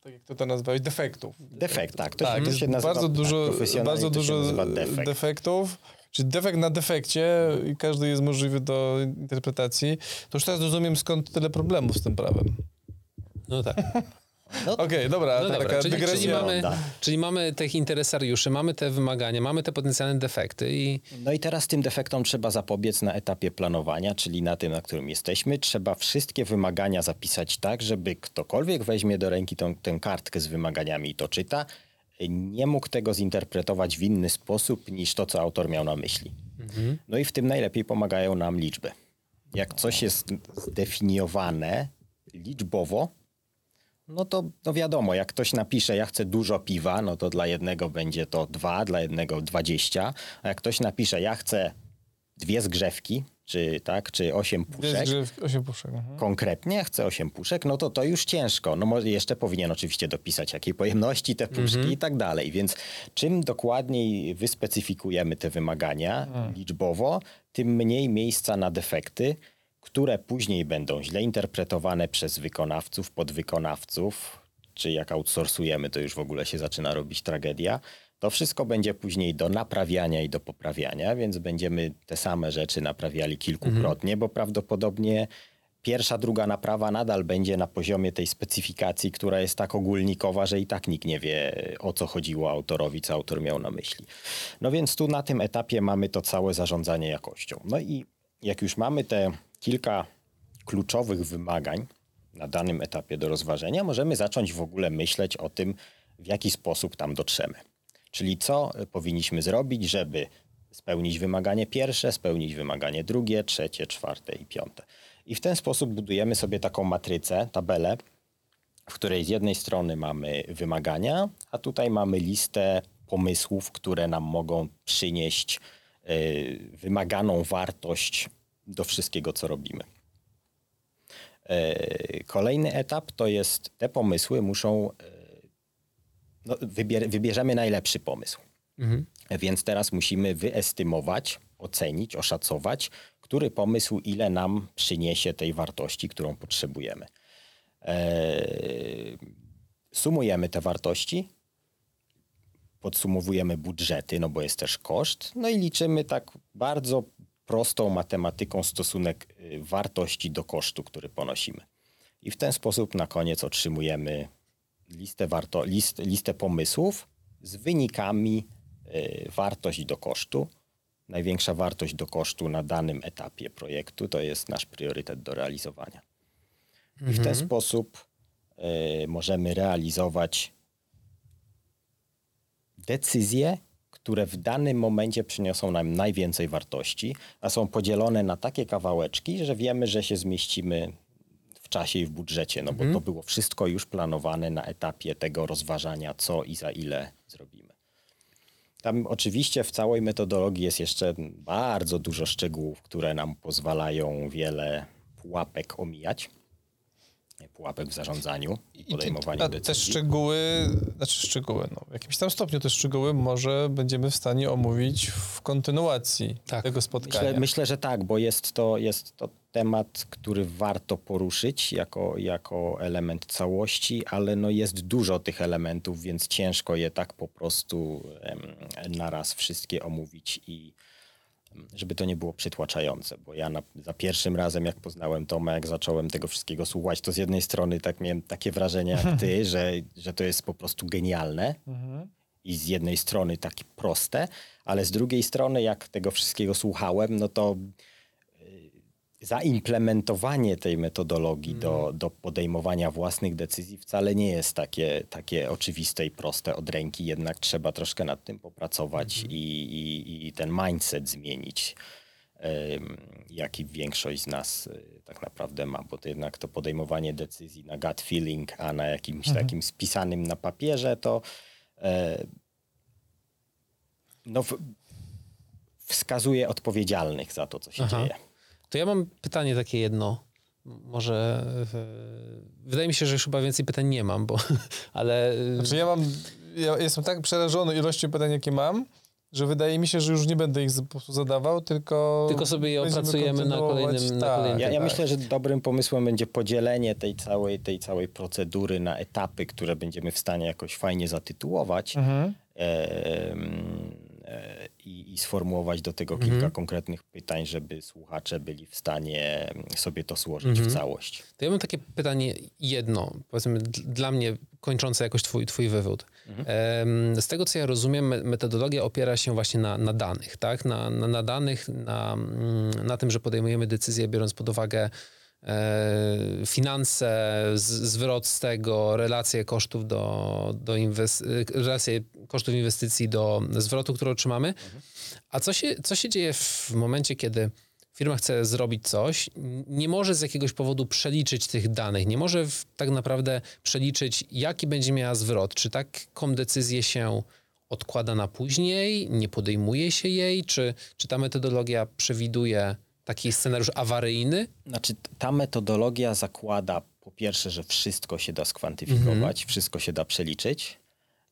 tak jak to to nazwałeś, defektów.
Defekt, tak. To,
Tak,
się, to
jest
się nazywa,
bardzo
tak,
dużo,
profesjonalnie
bardzo dużo
defekt.
defektów. Czyli defekt na defekcie i każdy jest możliwy do interpretacji. To już teraz rozumiem, skąd tyle problemów z tym prawem.
no tak.
No,
Okej, dobra,
No dobra,
taka
czyli, czyli, mamy,
Tak.
czyli mamy tych interesariuszy, mamy te wymagania, mamy te potencjalne defekty i
No i teraz tym defektom trzeba zapobiec na etapie planowania, czyli na tym, na którym jesteśmy. Trzeba wszystkie wymagania zapisać tak, żeby ktokolwiek weźmie do ręki tą, tę kartkę z wymaganiami i to czyta, nie mógł tego zinterpretować w inny sposób niż to, co autor miał na myśli. No i w tym najlepiej pomagają nam liczby. Jak coś jest zdefiniowane liczbowo, no to no wiadomo, jak ktoś napisze, ja chcę dużo piwa, no to dla jednego będzie to dwa, dla jednego 20, a jak ktoś napisze, ja chcę dwie zgrzewki, czy tak, czy osiem puszek,
Jest grzewki, osiem puszek. mhm.
konkretnie chcę 8 puszek, no to to już ciężko. No może jeszcze powinien oczywiście dopisać jakiej pojemności te puszki i tak dalej. Więc czym dokładniej wyspecyfikujemy te wymagania liczbowo, tym mniej miejsca na defekty, które później będą źle interpretowane przez wykonawców, podwykonawców, czy jak outsourcujemy, to już w ogóle się zaczyna robić tragedia. To wszystko będzie później do naprawiania i do poprawiania, więc będziemy te same rzeczy naprawiali kilkukrotnie, bo prawdopodobnie pierwsza, druga naprawa nadal będzie na poziomie tej specyfikacji, która jest tak ogólnikowa, że i tak nikt nie wie, o co chodziło autorowi, co autor miał na myśli. No więc tu na tym etapie mamy to całe zarządzanie jakością. No i jak już mamy te kilka kluczowych wymagań na danym etapie do rozważenia, możemy zacząć w ogóle myśleć o tym, w jaki sposób tam dotrzemy. Czyli co powinniśmy zrobić, żeby spełnić wymaganie pierwsze, spełnić wymaganie drugie, trzecie, czwarte i piąte. I w ten sposób budujemy sobie taką matrycę, tabelę, w której z jednej strony mamy wymagania, a tutaj mamy listę pomysłów, które nam mogą przynieść y, wymaganą wartość do wszystkiego, co robimy. Y, kolejny etap to jest te pomysły muszą, y, no, wybier, wybierzemy najlepszy pomysł. Mhm. Więc teraz musimy wyestymować, ocenić, oszacować, który pomysł ile nam przyniesie tej wartości, którą potrzebujemy. Eee, sumujemy te wartości, podsumowujemy budżety, no bo jest też koszt, no i liczymy tak bardzo prostą matematyką stosunek y, wartości do kosztu, który ponosimy. I w ten sposób na koniec otrzymujemy listę, warto, list, listę pomysłów z wynikami y, wartość do kosztu największa wartość do kosztu na danym etapie projektu to jest nasz priorytet do realizowania. I w ten mhm. sposób y, możemy realizować decyzje, które w danym momencie przyniosą nam najwięcej wartości, a są podzielone na takie kawałeczki, że wiemy, że się zmieścimy w czasie i w budżecie, no bo mhm. to było wszystko już planowane na etapie tego rozważania, co i za ile zrobimy. Tam oczywiście w całej metodologii jest jeszcze bardzo dużo szczegółów, które nam pozwalają wiele pułapek omijać. Pułapek w zarządzaniu i podejmowaniu
I
decyzji.
Te szczegóły, znaczy szczegóły, no, w jakimś tam stopniu te szczegóły może będziemy w stanie omówić w kontynuacji tak. tego spotkania.
Myślę, myślę, że tak, bo jest to, jest to temat, który warto poruszyć jako, jako element całości, ale no jest dużo tych elementów, więc ciężko je tak po prostu naraz wszystkie omówić i żeby to nie było przytłaczające, bo ja na, za pierwszym razem, jak poznałem Toma, jak zacząłem tego wszystkiego słuchać, to z jednej strony tak miałem takie wrażenie jak ty, że, że to jest po prostu genialne mhm. i z jednej strony takie proste, ale z drugiej strony, jak tego wszystkiego słuchałem, no to zaimplementowanie tej metodologii do, mhm. do podejmowania własnych decyzji wcale nie jest takie, takie oczywiste i proste od ręki, jednak trzeba troszkę nad tym popracować mhm. i, i, i, ten mindset zmienić, jaki większość z nas y, tak naprawdę ma, bo to jednak to podejmowanie decyzji na gut feeling, a na jakimś mhm. takim spisanym na papierze, to e, no, wskazuje odpowiedzialnych za to, co się Aha. dzieje.
To ja mam pytanie takie jedno. Może. Wydaje mi się, że już chyba więcej pytań nie mam, bo. Ale.
Znaczy ja mam. Ja jestem tak przerażony ilością pytań, jakie mam, że wydaje mi się, że już nie będę ich po prostu zadawał, tylko.
Tylko sobie je opracujemy na kolejnym. Tak. Na kolejnym
ja, ja myślę, że dobrym pomysłem będzie podzielenie tej całej, tej całej procedury na etapy, które będziemy w stanie jakoś fajnie zatytułować. Mhm. E, E, i, i sformułować do tego kilka mhm. konkretnych pytań, żeby słuchacze byli w stanie sobie to złożyć mhm. w całość.
To ja mam takie pytanie jedno, powiedzmy dla mnie kończące jakoś twój, twój wywód. Mhm. Z tego, co ja rozumiem, metodologia opiera się właśnie na, na danych, tak? Na, na, na danych, na, mm, na tym, że podejmujemy decyzje biorąc pod uwagę E, finanse, zwrot z tego, relacje kosztów do, do relacje kosztów inwestycji do zwrotu, który otrzymamy. A co się, co się dzieje w momencie, kiedy firma chce zrobić coś, nie może z jakiegoś powodu przeliczyć tych danych, nie może w, tak naprawdę przeliczyć, jaki będzie miała zwrot, czy taką decyzję się odkłada na później, nie podejmuje się jej, czy, czy ta metodologia przewiduje taki scenariusz awaryjny?
Znaczy, ta metodologia zakłada po pierwsze, że wszystko się da skwantyfikować, mm-hmm. wszystko się da przeliczyć.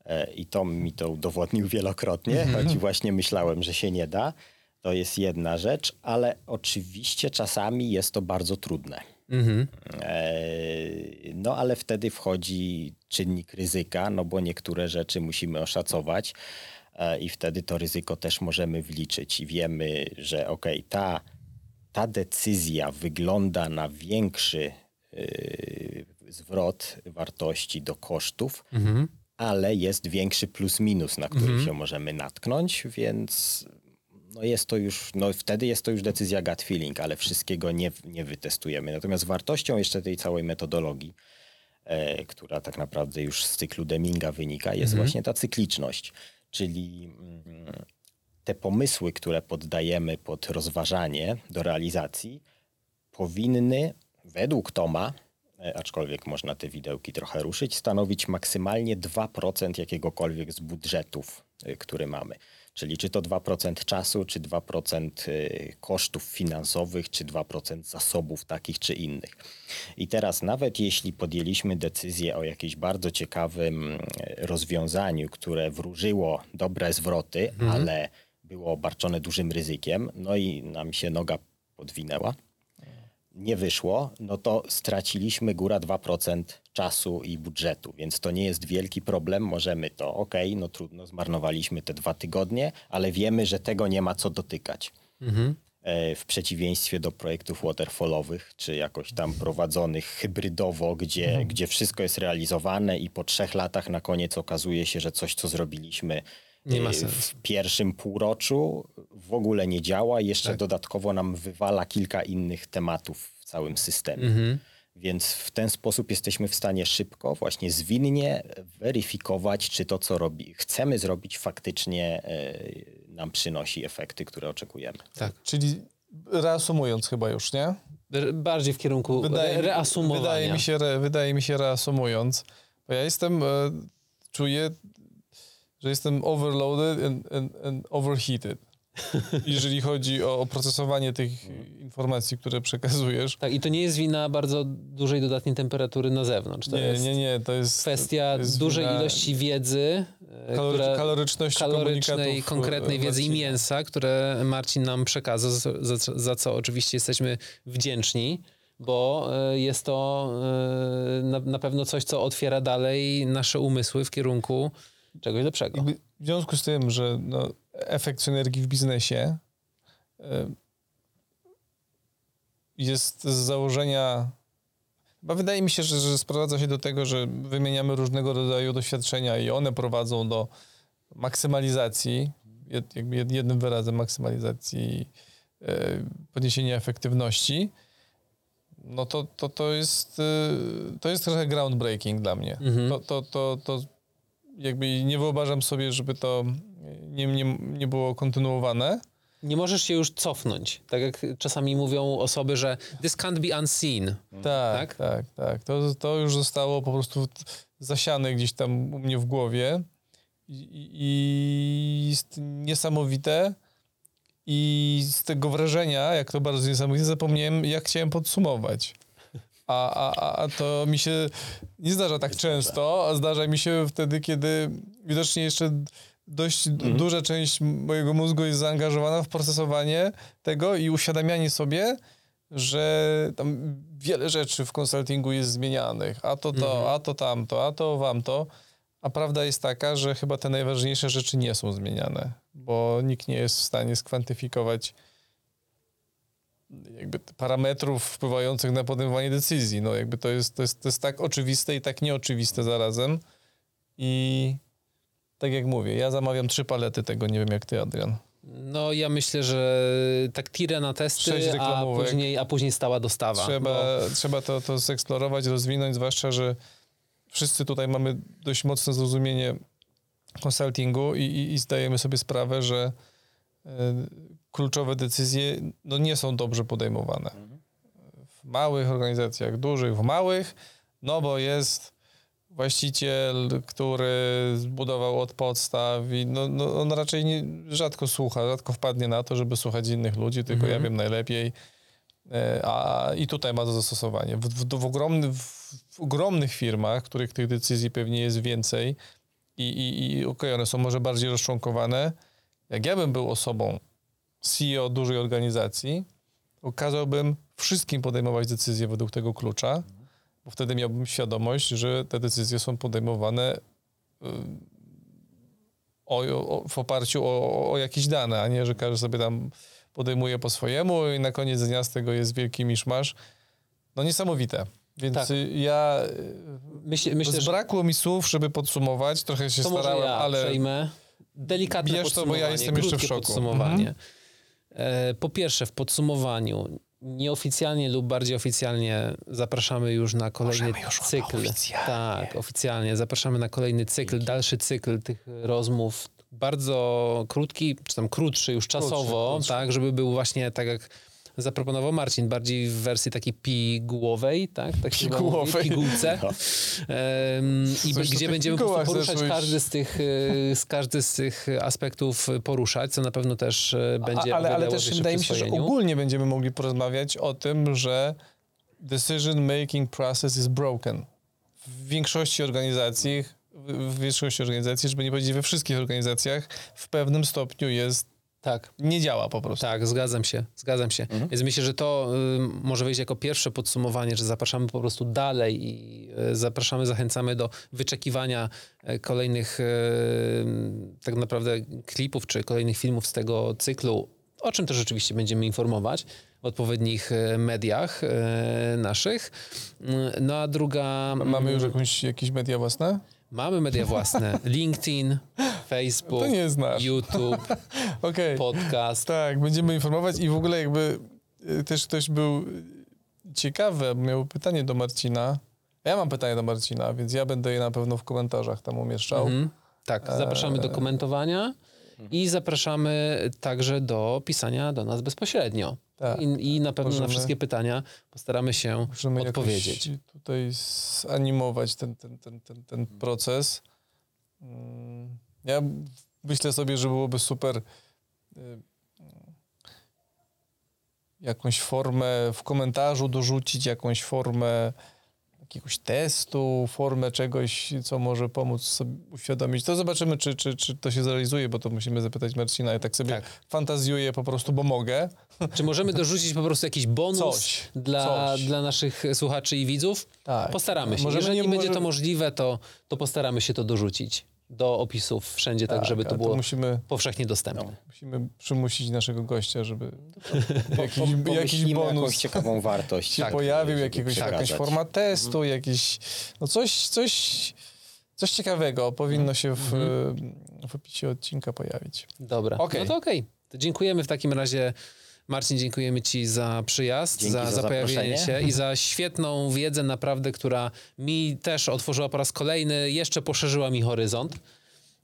E, I to mi to udowodnił wielokrotnie, mm-hmm. choć właśnie myślałem, że się nie da. To jest jedna rzecz, ale oczywiście czasami jest to bardzo trudne. Mm-hmm. no ale wtedy wchodzi czynnik ryzyka, no bo niektóre rzeczy musimy oszacować e, i wtedy to ryzyko też możemy wliczyć i wiemy, że ok, ta ta decyzja wygląda na większy yy, zwrot wartości do kosztów, ale jest większy plus minus, na który się możemy natknąć, więc no jest to już, no wtedy jest to już decyzja gut feeling, ale wszystkiego nie, nie wytestujemy. Natomiast wartością jeszcze tej całej metodologii, e, która tak naprawdę już z cyklu Deminga wynika, jest właśnie ta cykliczność, czyli mm, te pomysły, które poddajemy pod rozważanie do realizacji, powinny według Toma, e, aczkolwiek można te widełki trochę ruszyć, stanowić maksymalnie 2% jakiegokolwiek z budżetów, e, który mamy. Czyli czy to 2% czasu, czy 2% e, kosztów finansowych, czy 2% zasobów takich czy innych. I teraz nawet jeśli podjęliśmy decyzję o jakimś bardzo ciekawym rozwiązaniu, które wróżyło dobre zwroty, ale było obarczone dużym ryzykiem, no i nam się noga podwinęła, nie wyszło, no to straciliśmy góra 2% czasu i budżetu, więc to nie jest wielki problem. Możemy to, ok, no trudno, zmarnowaliśmy te dwa tygodnie, ale wiemy, że tego nie ma co dotykać. E, W przeciwieństwie do projektów waterfallowych, czy jakoś tam prowadzonych hybrydowo, gdzie, gdzie wszystko jest realizowane i po trzech latach na koniec okazuje się, że coś, co zrobiliśmy
Nie ma
e,
sensu.
w pierwszym półroczu w ogóle nie działa. Jeszcze
Tak.
dodatkowo nam wywala kilka innych tematów w całym systemie.
Mhm.
Więc w ten sposób jesteśmy w stanie szybko, właśnie zwinnie weryfikować, czy to, co robi, chcemy zrobić, faktycznie e, nam przynosi efekty, które oczekujemy.
Tak.
Czyli reasumując chyba już, nie?
Bardziej w kierunku re- reasumowania.
Wydaje mi, się, re, wydaje mi się reasumując, bo ja jestem, e, czuję, że jestem overloaded and, and, and overheated. Jeżeli chodzi o oprocesowanie tych informacji, które przekazujesz.
Tak, i to nie jest wina bardzo dużej dodatniej temperatury na zewnątrz. To
Nie,
jest
nie, nie, to jest
kwestia
to jest
dużej ilości wiedzy, e,
kalory,
która,
kaloryczności
kalorycznej, konkretnej wiedzy i mięsa, które Marcin nam przekazał, za, za, co oczywiście jesteśmy wdzięczni, bo e, jest to e, na pewno coś, co otwiera dalej nasze umysły w kierunku czegoś lepszego.
Jakby w związku z tym, że no, efekt synergii w biznesie y, jest z założenia. Chyba wydaje mi się, że, że sprowadza się do tego, że wymieniamy różnego rodzaju doświadczenia i one prowadzą do maksymalizacji, jed, jakby jed- jednym wyrazem maksymalizacji y, podniesienia efektywności. No to, to, to, jest, y, to jest trochę groundbreaking dla mnie.
Mhm.
To, to, to, to jakby nie wyobrażam sobie, żeby to nie, nie, nie było kontynuowane.
Nie możesz się już cofnąć. Tak jak czasami mówią osoby, że this can't be unseen.
Tak, tak, tak. To, to już zostało po prostu zasiane gdzieś tam u mnie w głowie i, i- i jest niesamowite. I z tego wrażenia, jak to bardzo niesamowite, zapomniałem, jak chciałem podsumować. A, a, a- to mi się nie zdarza tak często, a zdarza mi się wtedy, kiedy widocznie jeszcze dość du- duża część mojego mózgu jest zaangażowana w procesowanie tego i uświadamianie sobie, że tam wiele rzeczy w konsultingu jest zmienianych, a to to, a to tamto, a to wamto. A prawda jest taka, że chyba te najważniejsze rzeczy nie są zmieniane, bo nikt nie jest w stanie skwantyfikować jakby parametrów wpływających na podejmowanie decyzji. No jakby to jest, to jest, to jest tak oczywiste i tak nieoczywiste zarazem. I tak jak mówię, ja zamawiam trzy palety tego, nie wiem jak ty, Adrian.
No ja myślę, że tak tira na testy, a później, a później stała dostawa.
Trzeba,
bo-
trzeba to, to zeksplorować, rozwinąć, zwłaszcza, że wszyscy tutaj mamy dość mocne zrozumienie konsultingu i, i, i zdajemy sobie sprawę, że kluczowe decyzje no, nie są dobrze podejmowane. W małych organizacjach, dużych, w małych, no bo jest właściciel, który zbudował od podstaw i no, no, on raczej nie, rzadko słucha, rzadko wpadnie na to, żeby słuchać innych ludzi, tylko ja wiem najlepiej. E, A i tutaj ma to zastosowanie. W, w, w, ogromny, w, ogromnych firmach, w których tych decyzji pewnie jest więcej i, i, i okej, one są może bardziej rozczłonkowane. Jak ja bym był osobą CEO dużej organizacji, to kazałbym wszystkim podejmować decyzje według tego klucza, bo wtedy miałbym świadomość, że te decyzje są podejmowane y, o, o, w oparciu o, o jakieś dane, a nie, że każdy sobie tam podejmuje po swojemu i na koniec dnia z tego jest wielki miszmasz. No niesamowite. Więc
Tak.
ja
Myślę, myślę że
zbrakło mi słów, żeby podsumować. Trochę się
to
starałem,
ja
ale
przejmę. Delikatne
Bierz to, bo ja jestem jeszcze w szoku.
podsumowanie.
Mhm.
Po pierwsze, w podsumowaniu nieoficjalnie lub bardziej oficjalnie zapraszamy już na kolejny
już
cykl.
oficjalnie.
Tak, oficjalnie. Zapraszamy na kolejny cykl, dalszy cykl tych rozmów. Bardzo krótki, czy tam krótszy już czasowo,
krótszy.
tak, żeby był właśnie tak jak zaproponował Marcin, bardziej w wersji takiej pigułowej, tak? tak
Pigułowej.
pigułce.
No.
I
Coś
gdzie będziemy po poruszać każdy z tych, e, z każdy z tych aspektów poruszać, co na pewno też e, będzie
A, ale, ale też wydaje mi się, że ogólnie będziemy mogli porozmawiać o tym, że decision making process is broken. W większości organizacji, w w większości organizacji, żeby nie powiedzieć we wszystkich organizacjach, w pewnym stopniu jest,
Tak.
nie działa po prostu.
Tak, zgadzam się, zgadzam się. Więc myślę, że to y, może wyjść jako pierwsze podsumowanie, że zapraszamy po prostu dalej i y, zapraszamy, zachęcamy do wyczekiwania y, kolejnych y, tak naprawdę klipów czy kolejnych filmów z tego cyklu, o czym też oczywiście będziemy informować w odpowiednich y, mediach naszych. Y, No a druga...
Mamy już jakąś, jakieś media własne?
Mamy media własne. LinkedIn, Facebook. YouTube,
Okej.
podcast.
Tak, będziemy informować i w ogóle jakby y, też ktoś był ciekawy, miał pytanie do Marcina. Ja mam pytanie do Marcina, więc ja będę je na pewno w komentarzach tam umieszczał.
Mhm. Tak, zapraszamy do komentowania i zapraszamy także do pisania do nas bezpośrednio.
Tak.
I, I na pewno na
Możemy-
wszystkie pytania postaramy się odpowiedzieć.
tutaj zanimować ten, ten, ten, ten, ten proces. Mm, Ja myślę sobie, że byłoby super y, jakąś formę w komentarzu dorzucić, jakąś formę jakiegoś testu, formę czegoś, co może pomóc sobie uświadomić. To zobaczymy, czy, czy, czy to się zrealizuje, bo to musimy zapytać Marcina. Ja tak sobie
Tak.
fantazjuję po prostu, bo mogę.
Czy możemy dorzucić po prostu jakiś bonus
Coś,
dla,
coś.
dla naszych słuchaczy i widzów?
Tak.
Postaramy się.
Możemy
Jeżeli
nie-
będzie
może-
to możliwe, to, to postaramy się to dorzucić do opisów wszędzie, tak, żeby to było
musimy
powszechnie dostępne.
No.
Musimy przymusić naszego gościa, żeby
Po,
jakiś,
po,
jakiś
pomyślimy jakąś
bonus
ciekawą wartość.
się
Tak,
pojawił, jakiegoś, jakaś forma testu, jakiś, no coś, coś, coś ciekawego powinno się w, w opisie odcinka pojawić.
Dobra,
Okej.
no to okej. To dziękujemy w takim razie. Marcin, dziękujemy Ci za przyjazd,
Dzięki
za,
za
pojawienie się i za świetną wiedzę naprawdę, która mi też otworzyła po raz kolejny, jeszcze poszerzyła mi horyzont.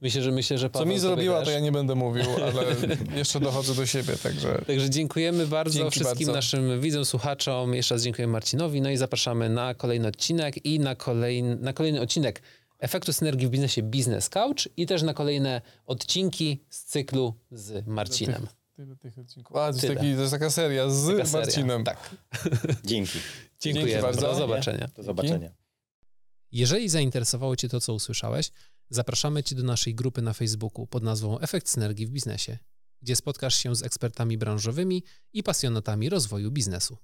Myślę, że myślę, że
Co
Paweł,
mi
tobie
zrobiła,
też.
to ja nie będę mówił, ale jeszcze dochodzę do siebie, także
Także dziękujemy bardzo
Dzięki
wszystkim
bardzo.
naszym widzom, słuchaczom. Jeszcze raz dziękuję Marcinowi. No i zapraszamy na kolejny odcinek i na, kolejny na kolejny odcinek efektu synergii w biznesie Business Couch i też na kolejne odcinki z cyklu z Marcinem.
Tyle tych odcinków. A, to jest, taki, to jest taka seria z
Taka seria.
Marcinem.
Tak.
Dzięki.
Dziękuję bardzo.
bardzo.
Do zobaczenia.
Do zobaczenia.
Jeżeli zainteresowało Cię to, co usłyszałeś, zapraszamy Cię do naszej grupy na Facebooku pod nazwą Efekt Synergii w Biznesie, gdzie spotkasz się z ekspertami branżowymi i pasjonatami rozwoju biznesu.